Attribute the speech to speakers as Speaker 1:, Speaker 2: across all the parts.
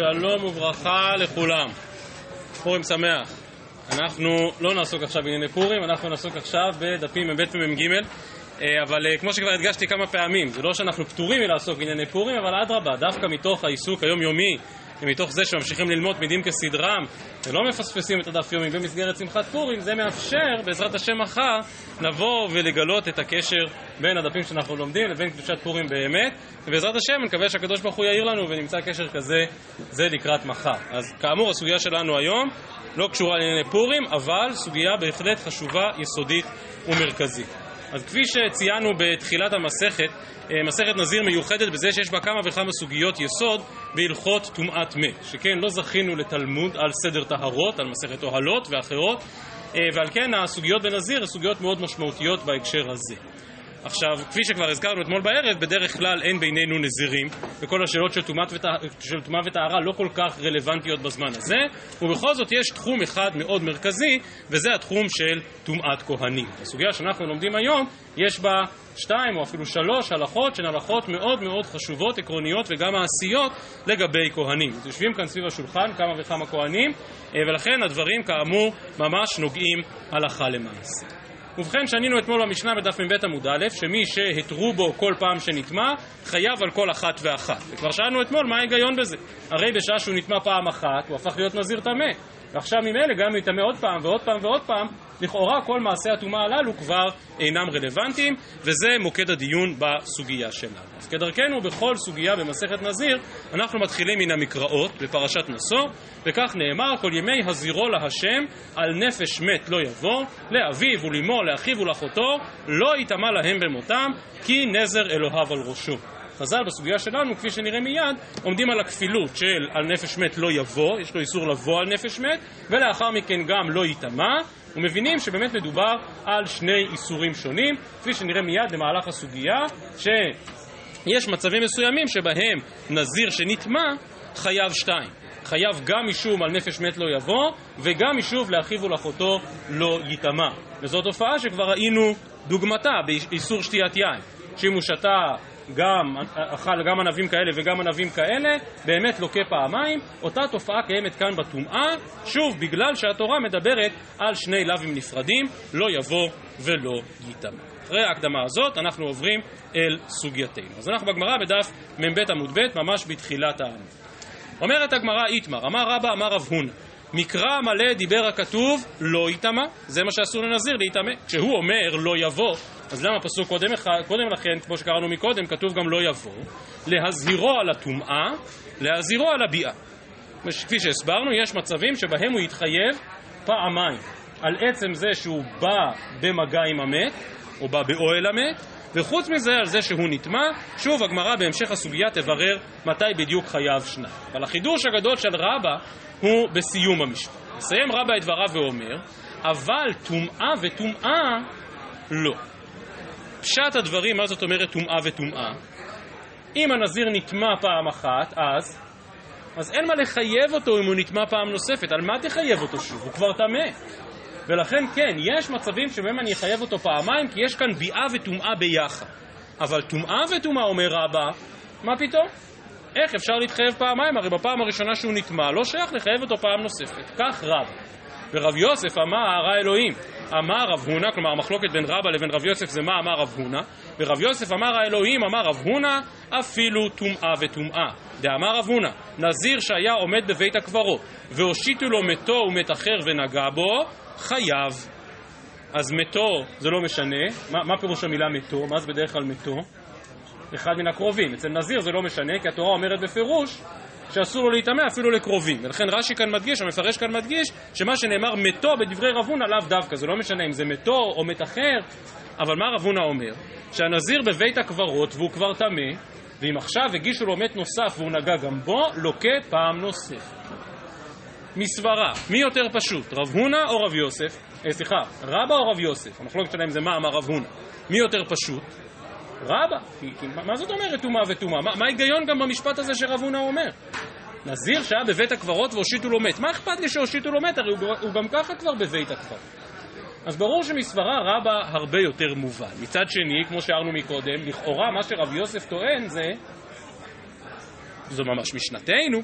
Speaker 1: שלום וברכה לכולם. פורים שמח. אנחנו לא נעסוק עכשיו בענייני פורים, אנחנו נעסוק עכשיו בדפים מ"ב ומ"ג, אה, אבל אה, כמו שכבר הדגשתי כמה פעמים, זה לא שאנחנו פטורים מלעסוק בענייני פורים, אבל אדרבה, דווקא מתוך העיסוק היומיומי ומתוך זה שממשיכים ללמוד תמידים כסדרם ולא מפספסים את הדף יומי במסגרת שמחת פורים, זה מאפשר בעזרת השם מחר לבוא ולגלות את הקשר בין הדפים שאנחנו לומדים לבין קדושת פורים באמת ובעזרת השם אני מקווה שהקדוש ברוך הוא יאיר לנו ונמצא קשר כזה זה לקראת מחר. אז כאמור הסוגיה שלנו היום לא קשורה לענייני פורים אבל סוגיה בהחלט חשובה, יסודית ומרכזית. אז כפי שציינו בתחילת המסכת, אה, מסכת נזיר מיוחדת בזה שיש בה כמה וכמה סוגיות יסוד בהלכות טומאת מת, שכן לא זכינו לתלמוד על סדר טהרות, על מסכת אוהלות ואחרות, אה, ועל כן הסוגיות בנזיר הן סוגיות מאוד משמעותיות בהקשר הזה. עכשיו, כפי שכבר הזכרנו אתמול בערב, בדרך כלל אין בינינו נזירים, וכל השאלות של טומאה וטהרה לא כל כך רלוונטיות בזמן הזה, ובכל זאת יש תחום אחד מאוד מרכזי, וזה התחום של טומאת כהנים. הסוגיה שאנחנו לומדים היום, יש בה שתיים או אפילו שלוש הלכות שהן הלכות מאוד מאוד חשובות, עקרוניות וגם מעשיות לגבי כהנים. יושבים כאן סביב השולחן כמה וכמה כהנים, אה, ולכן הדברים כאמור ממש נוגעים הלכה למעשה. ובכן, שנינו אתמול במשנה בדף מ"ב עמוד א', שמי שהתרו בו כל פעם שנטמע, חייב על כל אחת ואחת. וכבר שאלנו אתמול מה ההיגיון בזה. הרי בשעה שהוא נטמע פעם אחת, הוא הפך להיות נזיר טמא. ועכשיו ממילא גם אם יטמא עוד פעם ועוד פעם ועוד פעם, לכאורה כל מעשי הטומאה הללו כבר אינם רלוונטיים, וזה מוקד הדיון בסוגיה שלנו. אז כדרכנו בכל סוגיה במסכת נזיר, אנחנו מתחילים מן המקראות בפרשת נשוא, וכך נאמר, כל ימי הזירו להשם, על נפש מת לא יבוא, לאביו ולאמו, לאחיו ולאחותו, לא יטמע להם במותם, כי נזר אלוהיו על ראשו. חז"ל בסוגיה שלנו, כפי שנראה מיד, עומדים על הכפילות של על נפש מת לא יבוא, יש לו איסור לבוא על נפש מת, ולאחר מכן גם לא ייטמע, ומבינים שבאמת מדובר על שני איסורים שונים, כפי שנראה מיד במהלך הסוגיה, שיש מצבים מסוימים שבהם נזיר שנטמע חייב שתיים. חייב גם משום על נפש מת לא יבוא, וגם משוב לאחיו ולאחותו לא ייטמע. וזו תופעה שכבר ראינו דוגמתה באיסור שתיית יין. שאם הוא שתה גם אכל גם ענבים כאלה וגם ענבים כאלה, באמת לוקה פעמיים. אותה תופעה קיימת כאן בטומאה, שוב, בגלל שהתורה מדברת על שני לאווים נפרדים, לא יבוא ולא ייטמע. אחרי ההקדמה הזאת אנחנו עוברים אל סוגייתנו. אז אנחנו בגמרא בדף מ"ב עמוד ב', ממש בתחילת העמוד. אומרת הגמרא איתמר, אמר רבא אמר רב הונא מקרא מלא דיבר הכתוב לא יטמע, זה מה שאסור לנזיר להיטמא. כשהוא אומר לא יבוא, אז למה פסוק קודם, קודם לכן, כמו שקראנו מקודם, כתוב גם לא יבוא? להזהירו על הטומאה, להזהירו על הביאה. כפי שהסברנו, יש מצבים שבהם הוא יתחייב פעמיים על עצם זה שהוא בא במגע עם המת, או בא באוהל המת, וחוץ מזה על זה שהוא נטמע, שוב הגמרא בהמשך הסוגיה תברר מתי בדיוק חייב שניים. אבל החידוש הגדול של רבא הוא בסיום המשפט. מסיים רבא את דבריו ואומר, אבל טומאה וטומאה לא. פשט הדברים, מה זאת אומרת טומאה וטומאה? אם הנזיר נטמע פעם אחת, אז, אז אין מה לחייב אותו אם הוא נטמע פעם נוספת. על מה תחייב אותו שוב? הוא כבר טמא. ולכן כן, יש מצבים שבהם אני אחייב אותו פעמיים, כי יש כאן ביאה וטומאה ביחד. אבל טומאה וטומאה, אומר רבא, מה פתאום? איך אפשר להתחייב פעמיים? הרי בפעם הראשונה שהוא נטמע, לא שייך לחייב אותו פעם נוספת. כך רב. ורב יוסף אמר הרע אלוהים. אמר רב הונא, כלומר המחלוקת בין רבא לבין רב יוסף זה מה אמר רב הונא, ורב יוסף אמר האלוהים, אמר רב הונא, אפילו טומאה וטומאה. דאמר רב הונא, נזיר שהיה עומד בבית הקברות, והושיטו לו מתו ומת אחר ונגע בו, חייב. אז מתו זה לא משנה, מה, מה פירוש המילה מתו? מה זה בדרך כלל מתו? אחד מן הקרובים. אצל נזיר זה לא משנה, כי התורה אומרת בפירוש שאסור לו להיטמא אפילו לקרובים. ולכן רש"י כאן מדגיש, המפרש כאן מדגיש, שמה שנאמר מתו בדברי רב הונא לאו דווקא, זה לא משנה אם זה מתו או מת אחר, אבל מה רב הונא אומר? שהנזיר בבית הקברות והוא כבר טמא, ואם עכשיו הגישו לו מת נוסף והוא נגע גם בו, לוקה פעם נוספת. מסברה, מי יותר פשוט, רב הונא או רב יוסף? אה, סליחה, רבא או רב יוסף? המחלוקת שלהם זה מה אמר רב הונא. מי יותר פשוט? רבא. כי, כי, מה זאת אומרת טומאה וטומאה? מה, מה ההיגיון גם במשפט הזה שרב הונא אומר? נזיר שהיה בבית הקברות והושיטו לו מת. מה אכפת לי שהושיטו לו מת? הרי הוא, הוא גם ככה כבר בבית הקברות. אז ברור שמסברה רבה הרבה יותר מובן. מצד שני, כמו שהערנו מקודם, לכאורה מה שרב יוסף טוען זה, זו ממש משנתנו,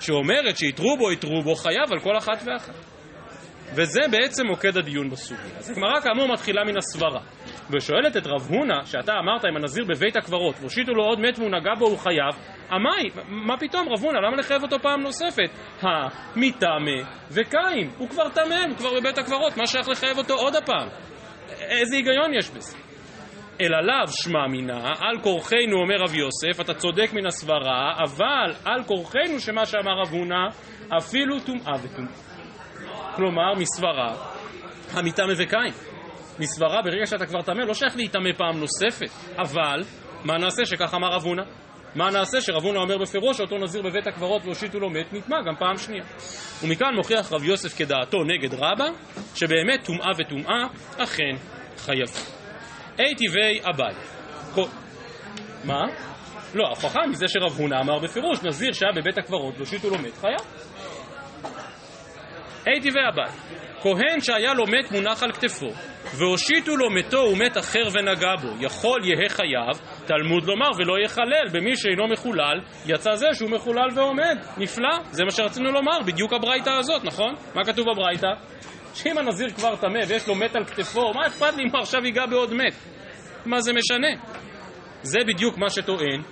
Speaker 1: שאומרת שיתרו בו יתרו בו חייב על כל אחת ואחת. וזה בעצם מוקד הדיון בסוגיה. אז הגמרא כאמור מתחילה מן הסברה, ושואלת את רב הונא, שאתה אמרת אם הנזיר בבית הקברות, והושיטו לו עוד מת והוא נגע בו הוא חייב, עמי, מה פתאום רב הונא, למה לחייב אותו פעם נוספת? המטמא וקין, הוא כבר טמא, הוא כבר בבית הקברות, מה שייך לחייב אותו עוד הפעם? איזה היגיון יש בזה? אלא לאו שמע מינה, על כורחנו אומר רב יוסף, אתה צודק מן הסברה, אבל על כורחנו שמה שאמר רב הונא, אפילו טומאה וטומאה. כלומר, מסברה, המטמא וקין. מסברה, ברגע שאתה כבר טמא, לא שייך להיטמא פעם נוספת. אבל, מה נעשה שכך אמר רב הונא? מה נעשה שרב הונא אומר בפירוש שאותו נזיר בבית הקברות והושיטו לו מת, נטמע גם פעם שנייה. ומכאן מוכיח רב יוסף כדעתו נגד רבא, שבאמת טומאה וטומאה אכן חייבים. אי טבעי אביי. מה? לא, ההוכחה מזה שרב הונא אמר בפירוש, נזיר שהיה בבית הקברות והושיטו לו מת חייב. טבעי אביי. כהן שהיה לו מת מונח על כתפו, והושיטו לו מתו ומת אחר ונגע בו, יכול יהא חייב, תלמוד לומר ולא יחלל, במי שאינו מחולל, יצא זה שהוא מחולל ועומד. נפלא, זה מה שרצינו לומר, בדיוק הברייתא הזאת, נכון? מה כתוב בברייתא? שאם הנזיר כבר טמא ויש לו מת על כתפו, מה אכפת לי אם עכשיו ייגע בעוד מת? מה זה משנה? זה בדיוק מה שטוען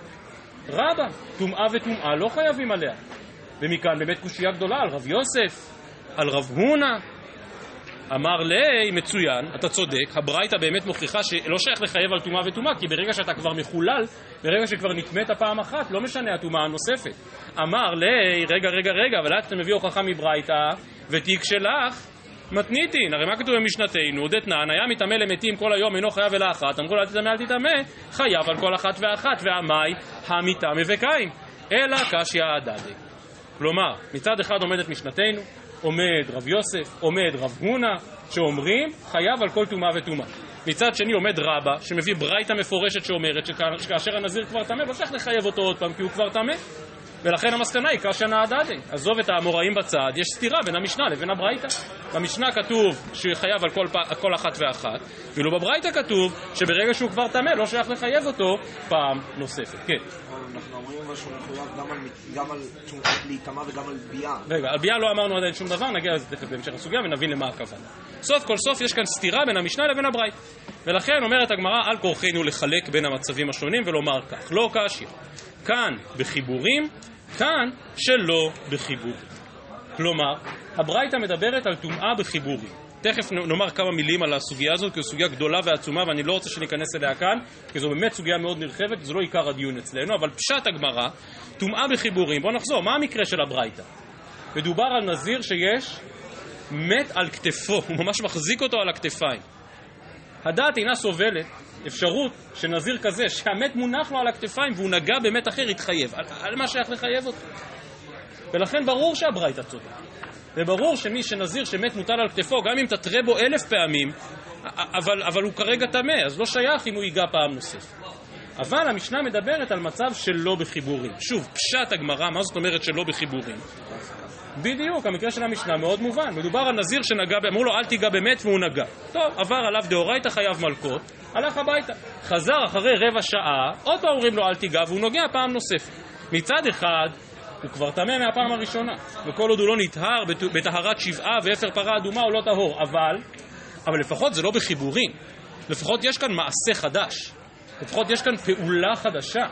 Speaker 1: רבא, טומאה וטומאה לא חייבים עליה. ומכאן באמת קושייה גדולה על רב יוסף, על רב הונא. אמר לי, מצוין, אתה צודק, הברייתא באמת מוכיחה שלא שייך לחייב על טומאה וטומאה, כי ברגע שאתה כבר מחולל, ברגע שכבר נטמאת פעם אחת, לא משנה הטומאה הנוספת. אמר לי, רגע, רגע, רגע, אבל עד שאתה מביא הוכחה מברייתא, ותיק שלך, מתניתין, הרי מה כתוב במשנתנו? דתנן, היה מטמא למתים כל היום, אינו חייב אלא אחת, אמרו אל תטמא אל תטמא, חייב על כל אחת ואחת, והמאי המטמא וקיים, אלא קשיא הדדי. כלומר, מצד אחד עומדת משנתנו, עומד רב יוסף, עומד רב הונא, שאומרים חייב על כל טומאה וטומאה. מצד שני עומד רבא, שמביא ברייתא מפורשת שאומרת שכאשר הנזיר כבר טמא, לא צריך לחייב אותו עוד פעם כי הוא כבר טמא. ולכן המסקנה היא קשיא נהדדי. עזוב את האמוראים בצד, יש סתירה בין המשנה לבין הברייתא. במשנה כתוב שחייב על כל, כל אחת ואחת, ואילו בברייתא כתוב שברגע שהוא כבר טמא לא שייך לחייב אותו פעם נוספת. כן.
Speaker 2: אנחנו אומרים שהוא מחויב גם על להיטמע וגם על ביאה.
Speaker 1: רגע, על ביאה לא אמרנו עדיין שום דבר, נגיע לזה תכף בהמשך הסוגיה ונבין למה הכוונה. סוף כל סוף יש כאן סתירה בין המשנה לבין הברייתא. ולכן אומרת הגמרא על כורחנו לחלק בין המצבים השונים ולומר כך, לא קשיא. כאן בחיבורים, כאן שלא בחיבורים. כלומר, הברייתא מדברת על טומאה בחיבורים. תכף נאמר כמה מילים על הסוגיה הזאת, כי זו סוגיה גדולה ועצומה ואני לא רוצה שניכנס אליה כאן, כי זו באמת סוגיה מאוד נרחבת, זה לא עיקר הדיון אצלנו, אבל פשט הגמרא, טומאה בחיבורים. בואו נחזור, מה המקרה של הברייתא? מדובר על נזיר שיש מת על כתפו, הוא ממש מחזיק אותו על הכתפיים. הדעת אינה סובלת אפשרות שנזיר כזה, שהמת מונח לו על הכתפיים והוא נגע במת אחר, יתחייב. על, על מה שייך לחייב אותו? ולכן ברור שהברייתא צודק. וברור שמי שנזיר שמת מוטל על כתפו, גם אם תתרה בו אלף פעמים, אבל, אבל הוא כרגע טמא, אז לא שייך אם הוא ייגע פעם נוספת. אבל המשנה מדברת על מצב שלא בחיבורים. שוב, פשט הגמרא, מה זאת אומרת שלא בחיבורים? בדיוק, המקרה של המשנה מאוד מובן. מדובר על נזיר שנגע, אמרו לו אל תיגע במת והוא נגע. טוב, עבר עליו דאורייתא חייב מלקות, הלך הביתה. חזר אחרי רבע שעה, עוד פעם אומרים לו אל תיגע והוא נוגע פעם נוספת. מצד אחד, הוא כבר טמא מהפעם הראשונה, וכל עוד הוא לא נטהר בטהרת שבעה ואפר פרה אדומה הוא לא טהור, אבל, אבל לפחות זה לא בחיבורים, לפחות יש כאן מעשה חדש, לפחות יש כאן פעולה חדשה,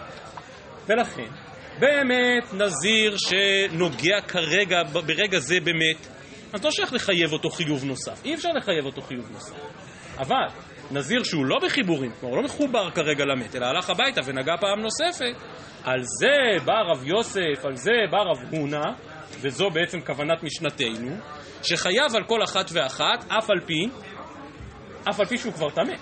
Speaker 1: ולכן, באמת נזיר שנוגע כרגע, ברגע זה באמת, אז לא שייך לחייב אותו חיוב נוסף, אי אפשר לחייב אותו חיוב נוסף, אבל נזיר שהוא לא בחיבורים, כלומר לא מחובר כרגע למת, אלא הלך הביתה ונגע פעם נוספת, על זה בא רב יוסף, על זה בא רב הונא, וזו בעצם כוונת משנתנו, שחייב על כל אחת ואחת, אף על פי, אף על פי שהוא כבר טמא.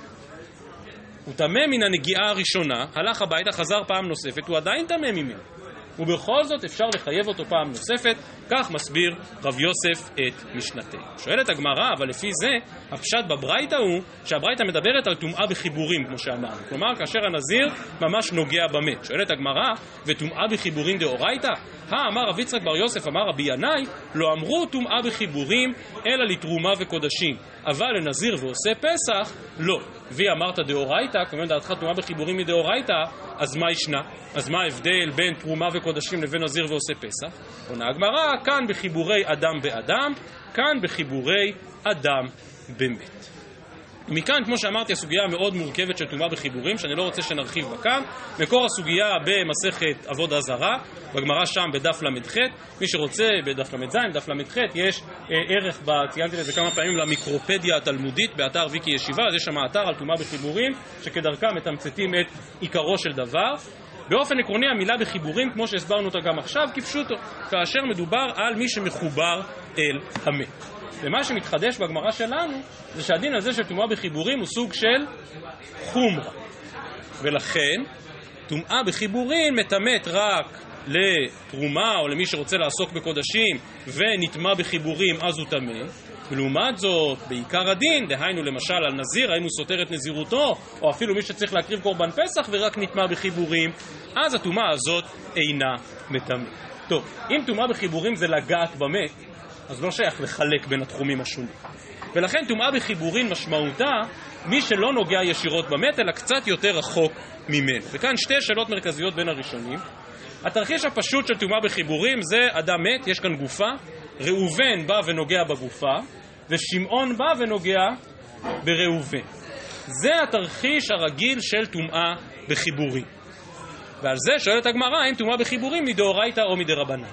Speaker 1: הוא טמא מן הנגיעה הראשונה, הלך הביתה, חזר פעם נוספת, הוא עדיין טמא ממנו. ובכל זאת אפשר לחייב אותו פעם נוספת, כך מסביר רב יוסף את משנתנו. שואלת הגמרא, אבל לפי זה, הפשט בברייתא הוא שהברייתא מדברת על טומאה בחיבורים, כמו שאמרנו. כלומר, כאשר הנזיר ממש נוגע במת. שואלת הגמרא, וטומאה בחיבורים דאורייתא? הא אמר רב יצחק בר יוסף, אמר רבי ינאי, לא אמרו טומאה בחיבורים, אלא לתרומה וקודשים. אבל לנזיר ועושה פסח, לא. והיא אמרת דאורייתא, כמובן דעתך טומאה בחיבורים מדאורייתא, אז מה ישנה? אז מה ההבדל בין תרומה וקודשים לבין נזיר ועושה פסח? עונה הגמרא, כאן בחיבורי אדם באדם, כאן בחיבורי אדם במת. מכאן, כמו שאמרתי, הסוגיה המאוד מורכבת של טומאה בחיבורים, שאני לא רוצה שנרחיב בה כאן. מקור הסוגיה במסכת עבודה זרה, בגמרא שם בדף ל"ח. מי שרוצה, בדף ל"ז, דף ל"ח, יש אה, ערך, ב, ציינתי לזה כמה פעמים, למיקרופדיה התלמודית באתר ויקי ישיבה, אז יש שם אתר על טומאה בחיבורים, שכדרכם מתמצתים את עיקרו של דבר. באופן עקרוני המילה בחיבורים, כמו שהסברנו אותה גם עכשיו, כפשוטו, כאשר מדובר על מי שמחובר אל המת. ומה שמתחדש בגמרא שלנו, זה שהדין הזה של טומאה בחיבורים הוא סוג של חומרה. ולכן, טומאה בחיבורים מטמאת רק לתרומה או למי שרוצה לעסוק בקודשים ונטמע בחיבורים אז הוא טמא ולעומת זאת בעיקר הדין, דהיינו למשל על נזיר, האם הוא סותר את נזירותו או אפילו מי שצריך להקריב קורבן פסח ורק נטמע בחיבורים אז הטומאה הזאת אינה מטמאת. טוב, אם טומאה בחיבורים זה לגעת במת אז לא שייך לחלק בין התחומים השונים. ולכן טומאה בחיבורים משמעותה מי שלא נוגע ישירות במת אלא קצת יותר רחוק ממנו וכאן שתי שאלות מרכזיות בין הראשונים. התרחיש הפשוט של טומאה בחיבורים זה אדם מת, יש כאן גופה, ראובן בא ונוגע בגופה, ושמעון בא ונוגע בראובן. זה התרחיש הרגיל של טומאה בחיבורים. ועל זה שואלת הגמרא האם טומאה בחיבורים מדאורייתא או מדרבנן.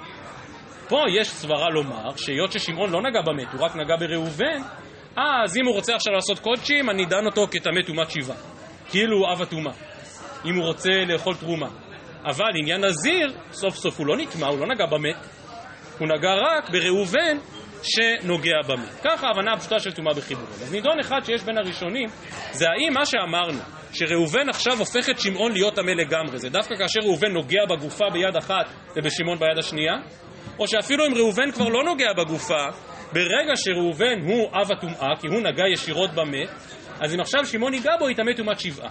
Speaker 1: פה יש סברה לומר שהיות ששמעון לא נגע במת, הוא רק נגע בראובן, אז אם הוא רוצה עכשיו לעשות קודשים, אני דן אותו כטמא טומאת שבעה. כאילו הוא אב הטומאה. אם הוא רוצה לאכול תרומה. אבל עניין נזיר, סוף סוף הוא לא נטמע, הוא לא נגע במת, הוא נגע רק בראובן שנוגע במת. ככה ההבנה הפשוטה של טומאה בחיבורים. אז נידון אחד שיש בין הראשונים, זה האם מה שאמרנו, שראובן עכשיו הופך את שמעון להיות טמא לגמרי, זה דווקא כאשר ראובן נוגע בגופה ביד אחת ובשמעון ביד השנייה? או שאפילו אם ראובן כבר לא נוגע בגופה, ברגע שראובן הוא אב הטומאה, כי הוא נגע ישירות במת, אז אם עכשיו שמעון ייגע בו, יטמא טומאת שבעה.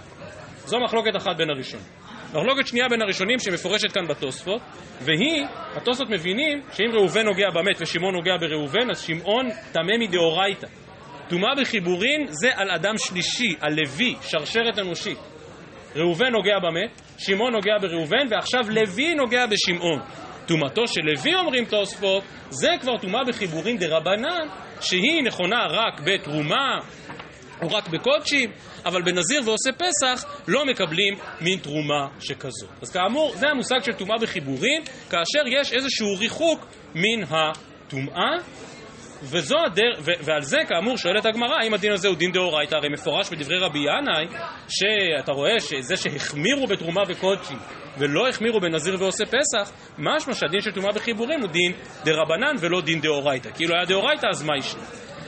Speaker 1: זו מחלוקת אחת בין הראשונים. מחלוקת שנייה בין הראשונים שמפורשת כאן בתוספות, והיא, התוספות מבינים שאם ראובן נוגע במת ושמעון נוגע בראובן, אז שמעון טמא מדאורייתא. טומאה בחיבורין זה על אדם שלישי, על לוי, שרשרת אנושית. ראובן נוגע במת, שמעון נוגע בראובן, ועכשיו לוי נוגע בשמעון. טומאתו של לוי, אומרים תוספות, זה כבר טומאה בחיבורין דרבנן, שהיא נכונה רק בתרומה הוא רק בקודשים, אבל בנזיר ועושה פסח לא מקבלים מין תרומה שכזו. אז כאמור, זה המושג של טומאה בחיבורים, כאשר יש איזשהו ריחוק מן הטומאה, וזו הדר... ו... ועל זה כאמור שואלת הגמרא, האם הדין הזה הוא דין דאורייתא? הרי מפורש בדברי רבי ינאי, שאתה רואה שזה שהחמירו בתרומה וקודשים ולא החמירו בנזיר ועושה פסח, משמע שהדין של טומאה בחיבורים הוא דין דרבנן ולא דין דאורייתא. כאילו היה דאורייתא אז מה ישנה?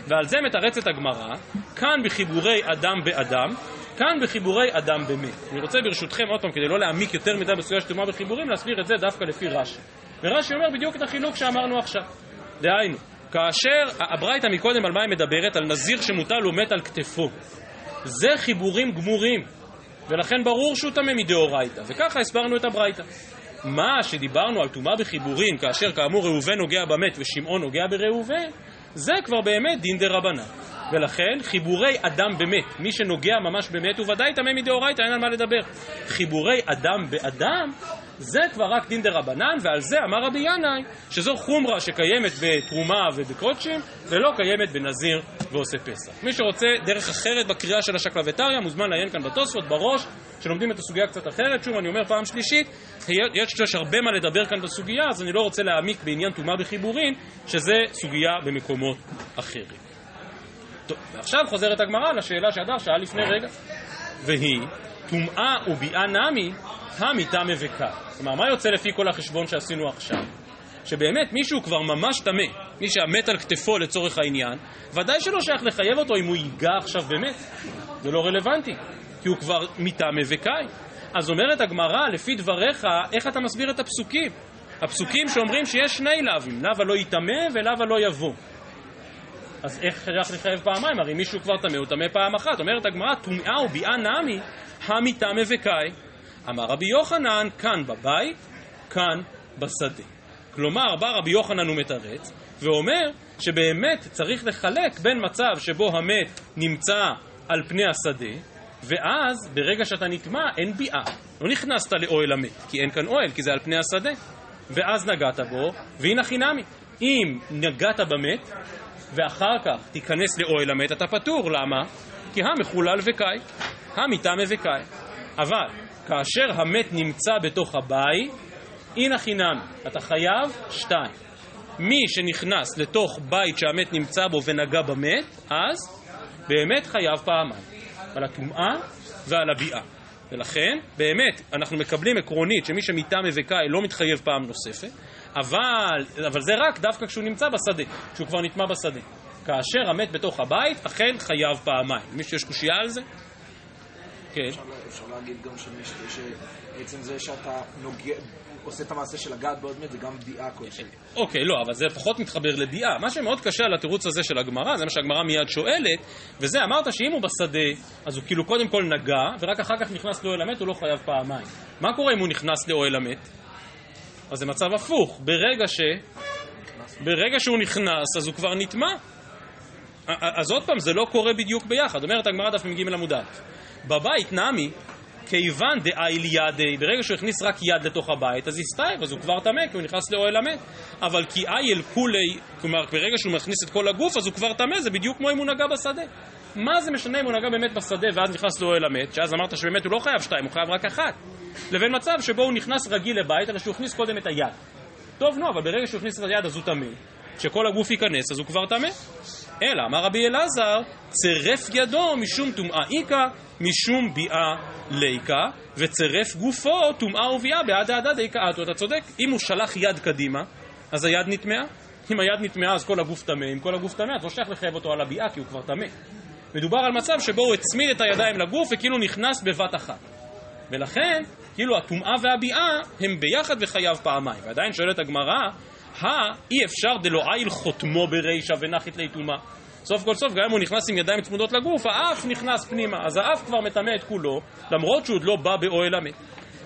Speaker 1: ועל זה מתרצת הגמרא, כאן בחיבורי אדם באדם, כאן בחיבורי אדם במת. אני רוצה ברשותכם עוד פעם, כדי לא להעמיק יותר מדי בסוגיה של טומאה בחיבורים, להסביר את זה דווקא לפי רש"י. ורש"י אומר בדיוק את החילוק שאמרנו עכשיו. דהיינו, כאשר הברייתא מקודם על מה היא מדברת? על נזיר שמוטל ומת על כתפו. זה חיבורים גמורים, ולכן ברור שהוא טמא מדאורייתא, וככה הסברנו את הברייתא. מה שדיברנו על טומאה בחיבורים, כאשר כאמור ראובן נוגע במת ושמעון נוגע בראובן, זה כבר באמת דין דה רבנן. ולכן חיבורי אדם במת, מי שנוגע ממש במת הוא ודאי טמא מדאורייתא, אין על מה לדבר. חיבורי אדם באדם זה כבר רק דין דה רבנן, ועל זה אמר רבי ינאי שזו חומרה שקיימת בתרומה ובקודשים ולא קיימת בנזיר ועושה פסח. מי שרוצה דרך אחרת בקריאה של השקלווטריה מוזמן לעיין כאן בתוספות בראש שלומדים את הסוגיה קצת אחרת. שוב אני אומר פעם שלישית, יש, יש הרבה מה לדבר כאן בסוגיה אז אני לא רוצה להעמיק בעניין טומאה בחיבורין שזה סוגיה במקומות אחרים. טוב, ועכשיו חוזרת הגמרא לשאלה שהדר שאל לפני רגע והיא טומאה וביאה נמי המיתה מבכה. כלומר, מה יוצא לפי כל החשבון שעשינו עכשיו? שבאמת מישהו כבר ממש טמא, מי שהמת על כתפו לצורך העניין, ודאי שלא שייך לחייב אותו אם הוא ייגע עכשיו באמת. זה לא רלוונטי, כי הוא כבר מיתה מבקאי. אז אומרת הגמרא, לפי דבריך, איך אתה מסביר את הפסוקים? הפסוקים שאומרים שיש שני לאווים, לאו הלא יטמא ולאו הלא יבוא. אז איך שייך לחייב פעמיים? הרי מישהו כבר טמא, הוא טמא פעם אחת. אומרת הגמרא, טומאה וביאה נמי, המיטמא וקאי. אמר רבי יוחנן, כאן בבית, כאן בשדה. כלומר, בא רבי יוחנן ומתרץ, ואומר שבאמת צריך לחלק בין מצב שבו המת נמצא על פני השדה, ואז ברגע שאתה נטמע אין ביאה. לא נכנסת לאוהל המת, כי אין כאן אוהל, כי זה על פני השדה. ואז נגעת בו, והנה חינמי. אם נגעת במת, ואחר כך תיכנס לאוהל המת, אתה פטור. למה? כי המחולל וקאי, המיטמא וקאי. אבל כאשר המת נמצא בתוך הבית, הנה חינמי, אתה חייב שתיים. מי שנכנס לתוך בית שהמת נמצא בו ונגע במת, אז באמת חייב פעמיים. על הטומאה ועל הביאה. ולכן, באמת, אנחנו מקבלים עקרונית שמי שמיטה מבקאי לא מתחייב פעם נוספת, אבל, אבל זה רק דווקא כשהוא נמצא בשדה, כשהוא כבר נטמע בשדה. כאשר המת בתוך הבית, אכן חייב פעמיים. מישהו יש קושייה על זה? כן.
Speaker 2: אפשר, אפשר להגיד גם שבעצם זה שאתה נוגע, עושה את המעשה של לגעת בעוד מת, זה גם ביאה כלשהי.
Speaker 1: אוקיי, לא, אבל זה פחות מתחבר לביאה. מה שמאוד קשה על התירוץ הזה של הגמרא, זה מה שהגמרא מיד שואלת, וזה, אמרת שאם הוא בשדה, אז הוא כאילו קודם כל נגע, ורק אחר כך נכנס לאוהל המת, הוא לא חייב פעמיים. מה קורה אם הוא נכנס לאוהל המת? אז זה מצב הפוך. ברגע ש... ברגע שהוא נכנס, אז הוא כבר נטמע. אז עוד פעם, זה לא קורה בדיוק ביחד. אומרת הגמרא דף מ"ג עמוד א', בבית נמי, כיוון דאייל ידי, ברגע שהוא הכניס רק יד לתוך הבית, אז הסתייב, אז הוא כבר טמא, כי הוא נכנס לאוהל המת. אבל כי אייל כולי, כלומר, ברגע שהוא מכניס את כל הגוף, אז הוא כבר טמא, זה בדיוק כמו אם הוא נגע בשדה. מה זה משנה אם הוא נגע באמת בשדה ואז נכנס לאוהל המת, שאז אמרת שבאמת הוא לא חייב שתיים, הוא חייב רק אחת. לבין מצב שבו הוא נכנס רגיל לבית, אלא שהוא הכניס קודם את היד. טוב, נו, אבל ברגע שהוא הכניס את היד אז הוא טמא. כשכל הגוף ייכנס אז הוא כבר טמא. אלא, אמר רבי אלעזר, צירף ידו משום טומאה איכא, משום ביאה ליקה, וצירף גופו טומאה וביאה בעד העדה דיקאתו. אתה צודק, אם הוא שלח יד קדימה, אז היד נטמעה. אם היד נטמעה אז כל הגוף טמא, אם כל הגוף טמא, אז לא שייך לחייב אותו על הביאה כי הוא כבר טמא. מדובר על מצב שבו הוא הצמיד את הידיים לגוף וכאילו נכנס בבת אחת. ולכן, כאילו הטומאה והביאה הם ביחד וחייב פעמיים. ועדיין שואלת הגמרא, האי אפשר דלא איל חותמו ברישא ונחית לי טומאה. סוף כל סוף, גם אם הוא נכנס עם ידיים צמודות לגוף, האף נכנס פנימה, אז האף כבר מטמא את כולו, למרות שהוא עוד לא בא באוהל המת.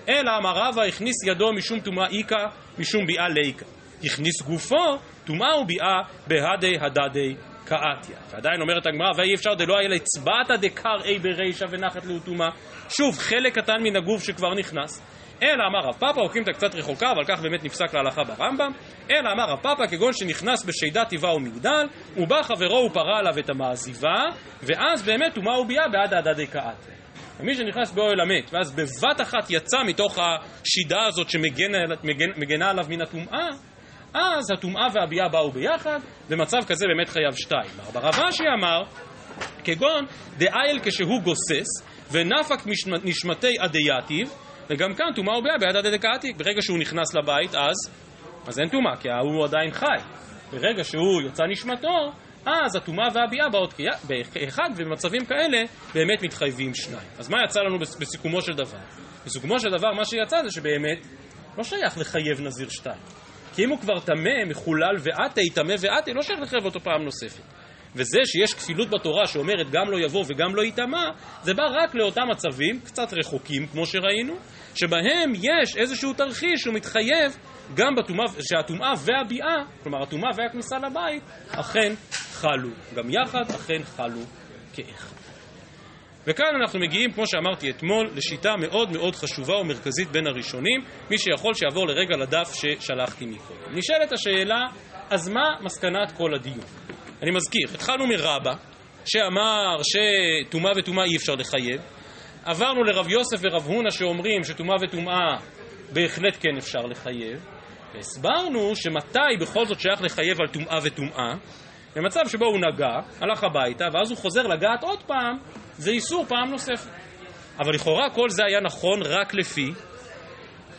Speaker 1: אלא אמר רבא הכניס ידו משום טומאה איכא, משום ביאה ליקא. הכניס גופו, טומאה וביאה בהדי הדדי קאתיה. ועדיין אומרת הגמרא, ואי אפשר דלא היה לצבעתא דקרעי ברישא ונחת לאוטומא. שוב, חלק קטן מן הגוף שכבר נכנס. אלא אמר רב פאפא, אוקימתא קצת רחוקה, אבל כך באמת נפסק להלכה ברמב"ם. אלא אמר רב פאפא, כגון שנכנס בשידה טבעה ומגדל, ובא חברו ופרה עליו את המעזיבה, ואז באמת טומאה וביאה בעד ההדדי קאתיה. ומי שנכנס באוהל המת, ואז בבת אחת יצא מתוך השידה הזאת שמגנה עליו מן הטומאה, אז הטומאה והביאה באו ביחד, במצב כזה באמת חייב שתיים. ברב רש"י אמר, כגון דאייל כשהוא גוסס, ונפק נשמתי אדייתיב, וגם כאן טומאה וביאה ביד הדדקעתיק. ברגע שהוא נכנס לבית, אז, אז אין טומאה, כי ההוא עדיין חי. ברגע שהוא יוצא נשמתו, אז הטומאה והביאה באות כאחד, ובמצבים כאלה באמת מתחייבים שניים. אז מה יצא לנו בסיכומו של דבר? בסיכומו של דבר מה שיצא זה שבאמת לא שייך לחייב נזיר שתיים. כי אם הוא כבר טמא, מחולל ועתי, טמא ועתי, לא שייך לחייב אותו פעם נוספת. וזה שיש כפילות בתורה שאומרת גם לא יבוא וגם לא ייטמע, זה בא רק לאותם מצבים, קצת רחוקים כמו שראינו, שבהם יש איזשהו תרחיש שהוא מתחייב גם בטומאה, שהטומאה והביאה, כלומר הטומאה והכניסה לבית, אכן חלו. גם יחד אכן חלו כאחד. וכאן אנחנו מגיעים, כמו שאמרתי אתמול, לשיטה מאוד מאוד חשובה ומרכזית בין הראשונים. מי שיכול שיעבור לרגע לדף ששלחתי מקודם. נשאלת השאלה, אז מה מסקנת כל הדיון? אני מזכיר, התחלנו מרבה, שאמר שטומאה וטומאה אי אפשר לחייב. עברנו לרב יוסף ורב הונא שאומרים שטומאה וטומאה בהחלט כן אפשר לחייב. והסברנו שמתי בכל זאת שייך לחייב על טומאה וטומאה, במצב שבו הוא נגע, הלך הביתה, ואז הוא חוזר לגעת עוד פעם, זה איסור פעם נוספת. אבל לכאורה כל זה היה נכון רק לפי,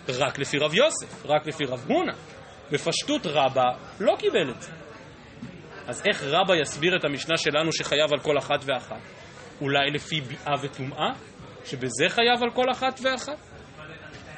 Speaker 1: רק לפי רב יוסף, רק לפי רב הונא. בפשטות רבה לא קיבל את זה. אז איך רבא יסביר את המשנה שלנו שחייב על כל אחת ואחת? אולי לפי ביאה וטומאה? שבזה חייב על כל אחת ואחת?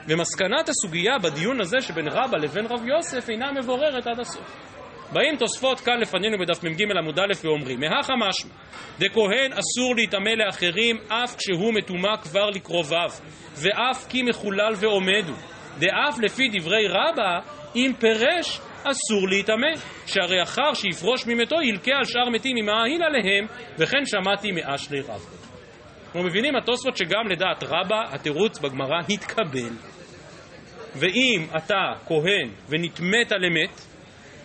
Speaker 1: ומסקנת הסוגיה בדיון הזה שבין רבא לבין רב יוסף אינה מבוררת עד הסוף. באים תוספות כאן לפנינו בדף מ"ג עמוד א' ואומרים מהכה משמע דכהן אסור להיטמא לאחרים אף כשהוא מטומא כבר לקרוביו ואף כי מחולל ועומדו דאף לפי דברי רבא אם פירש אסור להיטמא שהרי אחר שיפרוש ממתו ילקה על שאר מתים ממאהיל עליהם וכן שמעתי מאשרי רב אנחנו מבינים התוספות שגם לדעת רבא התירוץ בגמרא התקבל ואם אתה כהן ונטמאת למת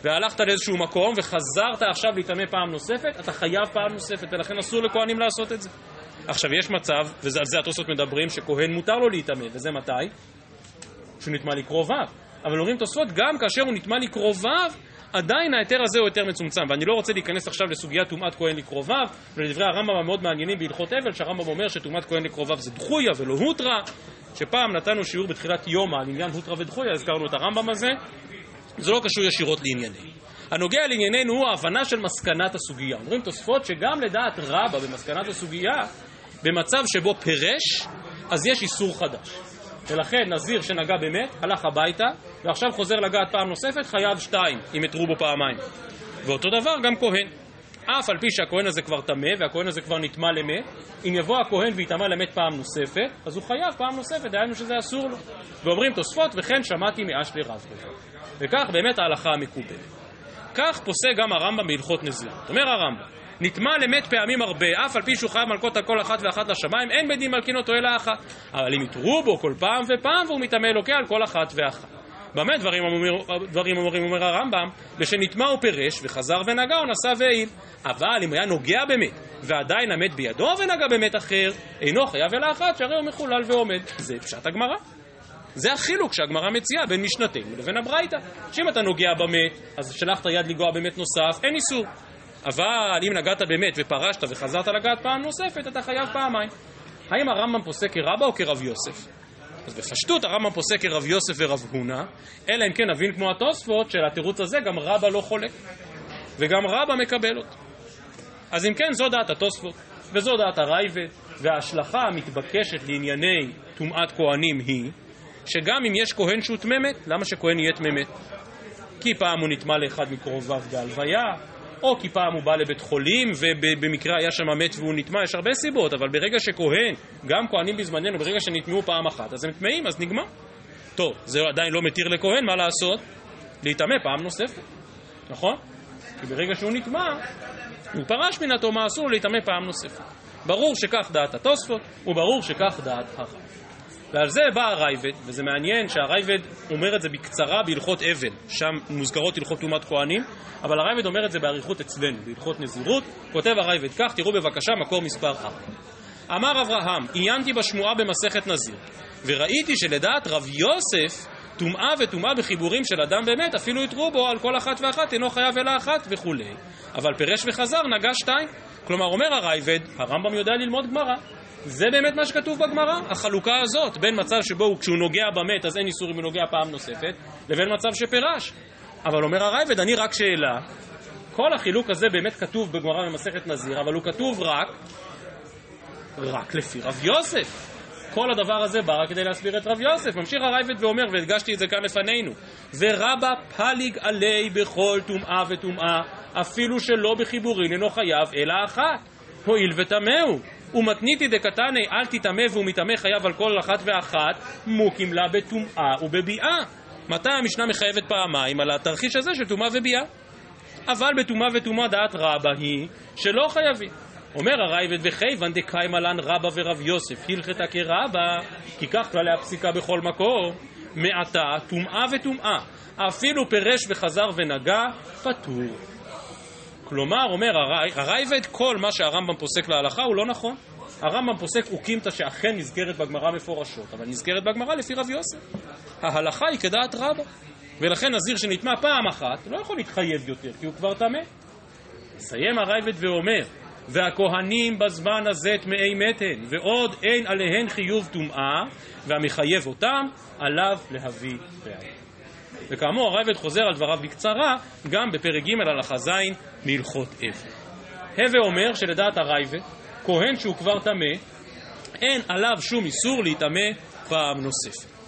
Speaker 1: והלכת לאיזשהו מקום וחזרת עכשיו להיטמא פעם נוספת, אתה חייב פעם נוספת, ולכן אסור לכהנים לעשות את זה. עכשיו, יש מצב, ועל זה התוספות מדברים, שכהן מותר לו להיטמא, וזה מתי? כשהוא נטמא לקרוביו. אבל אומרים תוספות, גם כאשר הוא נטמא לקרוביו, עדיין ההיתר הזה הוא יותר מצומצם. ואני לא רוצה להיכנס עכשיו לסוגיית טומאת כהן לקרוביו, ולדברי הרמב"ם המאוד מעניינים בהלכות אבל, שהרמב"ם אומר שטומאת כהן לקרוביו זה דחויה ולא הוטרה, שפעם נתנו שיעור בתחילת יומא על עניין הוטרה ודחויה, הזכרנו את הרמב"ם הזה, זה לא קשור ישירות לענייננו. הנוגע לענייננו הוא ההבנה של מסקנת הסוגיה. אומרים תוספות שגם לדעת רבא במסקנת הסוגיה, במצב שבו פירש, אז יש איסור חדש. ולכן נזיר שנגע באמת, הלך הביתה, ועכשיו חוזר לגעת פעם נוספת, חייב שתיים, אם יתרו בו פעמיים. ואותו דבר גם כהן. אף על פי שהכהן הזה כבר טמא, והכהן הזה כבר נטמא למת, אם יבוא הכהן ויטמא למת פעם נוספת, אז הוא חייב פעם נוספת, דהיינו שזה אסור לו. ואומרים תוספות, וכן שמעתי מאשלי רב כזה. וכך באמת ההלכה המקובלת. כך פוסק גם הרמב"ם בהלכות נזירות. אומר הרמב"ם, נטמע למת פעמים הרבה, אף על פי שהוא חייב מלקות על כל אחת ואחת לשמיים, אין בית דין מלקין אותו אלא אחת. אבל אם יתרו בו כל פעם ופעם, והוא מטמא אלוקי על כל אחת ואחת. במה דברים אומרים, דברים אומרים אומר הרמב"ם? בשנטמע הוא פירש וחזר ונגע או נשא והעיל. אבל אם היה נוגע במת ועדיין המת בידו ונגע במת אחר, אינו חייב אלא אחת שהרי הוא מחולל ועומד. זה פשט הגמרא. זה החילוק שהגמרא מציעה בין משנתנו לבין הברייתא. שאם אתה נוגע במת, אז שלחת יד לגוע במת נוסף, אין איסור. אבל אם נגעת במת ופרשת וחזרת לגעת פעם נוספת, אתה חייב פעמיים. האם הרמב"ם פוסק כרבא או כרב יוסף? אז בפשטות הרמב"ם פוסק כרב יוסף ורב הונא, אלא אם כן נבין כמו התוספות שלתירוץ הזה גם רבא לא חולק, וגם רבא מקבל אותו. אז אם כן, זו דעת התוספות, וזו דעת הרייבד, וההשלכה המתבקשת לענייני טומאת כהנים היא שגם אם יש כהן שהוא תממת, למה שכהן יהיה תממת? כי פעם הוא נטמע לאחד מקרוביו בהלוויה, או כי פעם הוא בא לבית חולים ובמקרה היה שם מת והוא נטמע, יש הרבה סיבות, אבל ברגע שכהן, גם כהנים בזמננו, ברגע שנטמעו פעם אחת, אז הם טמאים, אז נגמר. טוב, זה עדיין לא מתיר לכהן, מה לעשות? להיטמא פעם נוספת, נכון? כי ברגע שהוא נטמע, הוא פרש מן התומה, אסור להיטמא פעם נוספת. ברור שכך דעת התוספות, וברור שכך דעת החיים. ועל זה בא הרייבד, וזה מעניין שהרייבד אומר את זה בקצרה בהלכות אבל, שם מוזכרות הלכות טומאת כהנים, אבל הרייבד אומר את זה באריכות אצלנו, בהלכות נזירות, כותב הרייבד כך, תראו בבקשה מקור מספר 4. אמר אברהם, עיינתי בשמועה במסכת נזיר, וראיתי שלדעת רב יוסף, טומאה וטומאה בחיבורים של אדם באמת, אפילו יתרו בו על כל אחת ואחת, אינו חייב אלא אחת וכולי. אבל פירש וחזר, נגע שתיים. כלומר, אומר הרייבד, הרמב"ם יודע ללמוד גמרא, זה באמת מה שכתוב בגמרא, החלוקה הזאת, בין מצב שבו כשהוא נוגע במת אז אין איסור אם הוא נוגע פעם נוספת, לבין מצב שפירש. אבל אומר הרייבד, אני רק שאלה, כל החילוק הזה באמת כתוב בגמרא במסכת נזיר, אבל הוא כתוב רק, רק לפי רב יוסף. כל הדבר הזה בא רק כדי להסביר את רב יוסף. ממשיך הרייבד ואומר, והדגשתי את זה כאן לפנינו, ורבא פליג עלי בכל טומאה וטומאה, אפילו שלא בחיבורין אינו חייב אלא אחת. הואיל וטמאו. ומתניתי דקתני אל תטמא והוא מטמא חייב על כל אחת ואחת מוקים לה בטומאה ובביאה. מתי המשנה מחייבת פעמיים? על התרחיש הזה של טומאה וביאה. אבל בטומאה וטומאה דעת רבה היא שלא חייבים. אומר הרייבד וכיוון דקיימה לן רבא ורב יוסף הלכתה כרבה כי כך כללי הפסיקה בכל מקום מעתה טומאה וטומאה אפילו פירש וחזר ונגע פטור כלומר, אומר הרייבד, כל מה שהרמב"ם פוסק להלכה הוא לא נכון. הרמב"ם פוסק אוקימתא שאכן נזכרת בגמרא מפורשות, אבל נזכרת בגמרא לפי רב יוסף. ההלכה היא כדעת רבא, ולכן נזיר שנטמע פעם אחת לא יכול להתחייב יותר, כי הוא כבר טמא. מסיים הרייבד ואומר, והכהנים בזמן הזה טמאי מתן, ועוד אין עליהן חיוב טומאה, והמחייב אותם, עליו להביא ראיה. וכאמור הרייבד חוזר על דבריו בקצרה גם בפרק ג' הלכה ז' מהלכות אבל. הווה אומר שלדעת הרייבד, כהן שהוא כבר טמא, אין עליו שום איסור להיטמא פעם נוספת.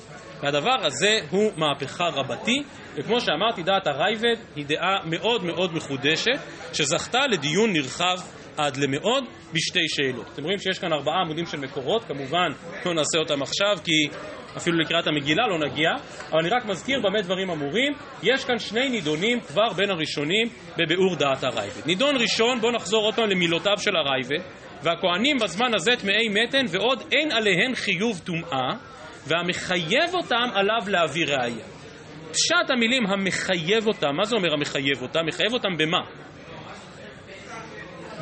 Speaker 1: והדבר הזה הוא מהפכה רבתי, וכמו שאמרתי, דעת הרייבד היא דעה מאוד מאוד מחודשת, שזכתה לדיון נרחב עד למאוד בשתי שאלות. אתם רואים שיש כאן ארבעה עמודים של מקורות, כמובן לא נעשה אותם עכשיו כי אפילו לקראת המגילה לא נגיע, אבל אני רק מזכיר במה דברים אמורים. יש כאן שני נידונים כבר בין הראשונים בביאור דעת הרייבד. נידון ראשון, בואו נחזור עוד פעם למילותיו של הרייבד, והכהנים בזמן הזה טמאי מתן ועוד אין עליהן חיוב טומאה, והמחייב אותם עליו להביא ראייה. פשט המילים המחייב אותם, מה זה אומר המחייב אותם? מחייב אותם במה?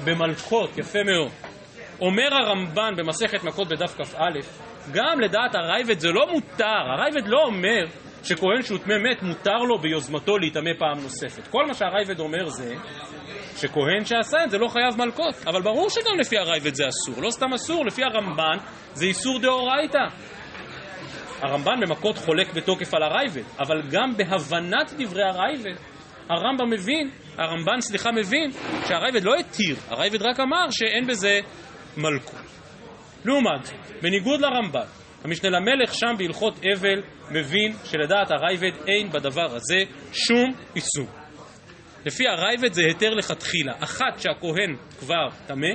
Speaker 1: במלכות, יפה מאוד. אומר הרמב"ן במסכת מכות בדף כ"א, גם לדעת הרייבד זה לא מותר, הרייבד לא אומר שכהן שהוא טמא מת מותר לו ביוזמתו להיטמא פעם נוספת. כל מה שהרייבד אומר זה שכהן שעשה את זה לא חייב מלכות, אבל ברור שגם לפי הרייבד זה אסור, לא סתם אסור, לפי הרמב"ן זה איסור דאורייתא. הרמב"ן במכות חולק בתוקף על הרייבד, אבל גם בהבנת דברי הרייבד, הרמב"ם מבין, הרמב"ן סליחה מבין, שהרייבד לא התיר, הרייבד רק אמר שאין בזה מלכות. לעומת בניגוד לרמב"ן, המשנה למלך שם בהלכות אבל מבין שלדעת הרייבד אין בדבר הזה שום איסור. לפי הרייבד זה היתר לכתחילה, אחת שהכהן כבר טמא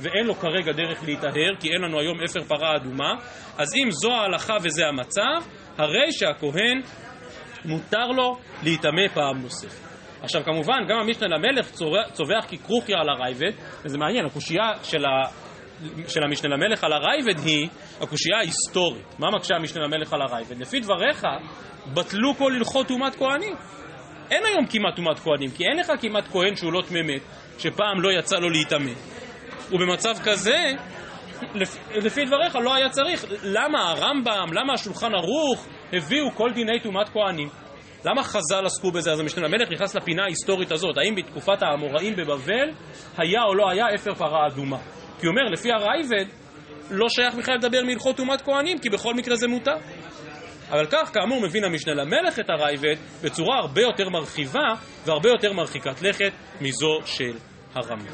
Speaker 1: ואין לו כרגע דרך להיטהר כי אין לנו היום אפר פרה אדומה אז אם זו ההלכה וזה המצב, הרי שהכהן מותר לו להיטמא פעם נוספת. עכשיו כמובן גם המשנה למלך צווח ככרוכיה על הרייבד וזה מעניין, הקושייה של ה... של המשנה למלך על הרייבד היא הקושייה ההיסטורית. מה מקשה המשנה למלך על הרייבד? לפי דבריך, בטלו כל הלכות טומאת כהנים. אין היום כמעט טומאת כהנים, כי אין לך כמעט כהן שהוא לא טמא מת, שפעם לא יצא לו להיטמא. ובמצב כזה, לפ... לפי דבריך לא היה צריך. למה הרמב"ם, למה השולחן ערוך הביאו כל דיני טומאת כהנים? למה חז"ל עסקו בזה? אז המשנה למלך נכנס לפינה ההיסטורית הזאת, האם בתקופת האמוראים בבבל היה או לא היה אפר פרה אדומה? כי הוא אומר, לפי הרייבד, לא שייך בכלל לדבר מהלכות טומאת כהנים, כי בכל מקרה זה מותר. אבל כך, כאמור, מבין המשנה למלך את הרייבד בצורה הרבה יותר מרחיבה והרבה יותר מרחיקת לכת מזו של הרמב"ן.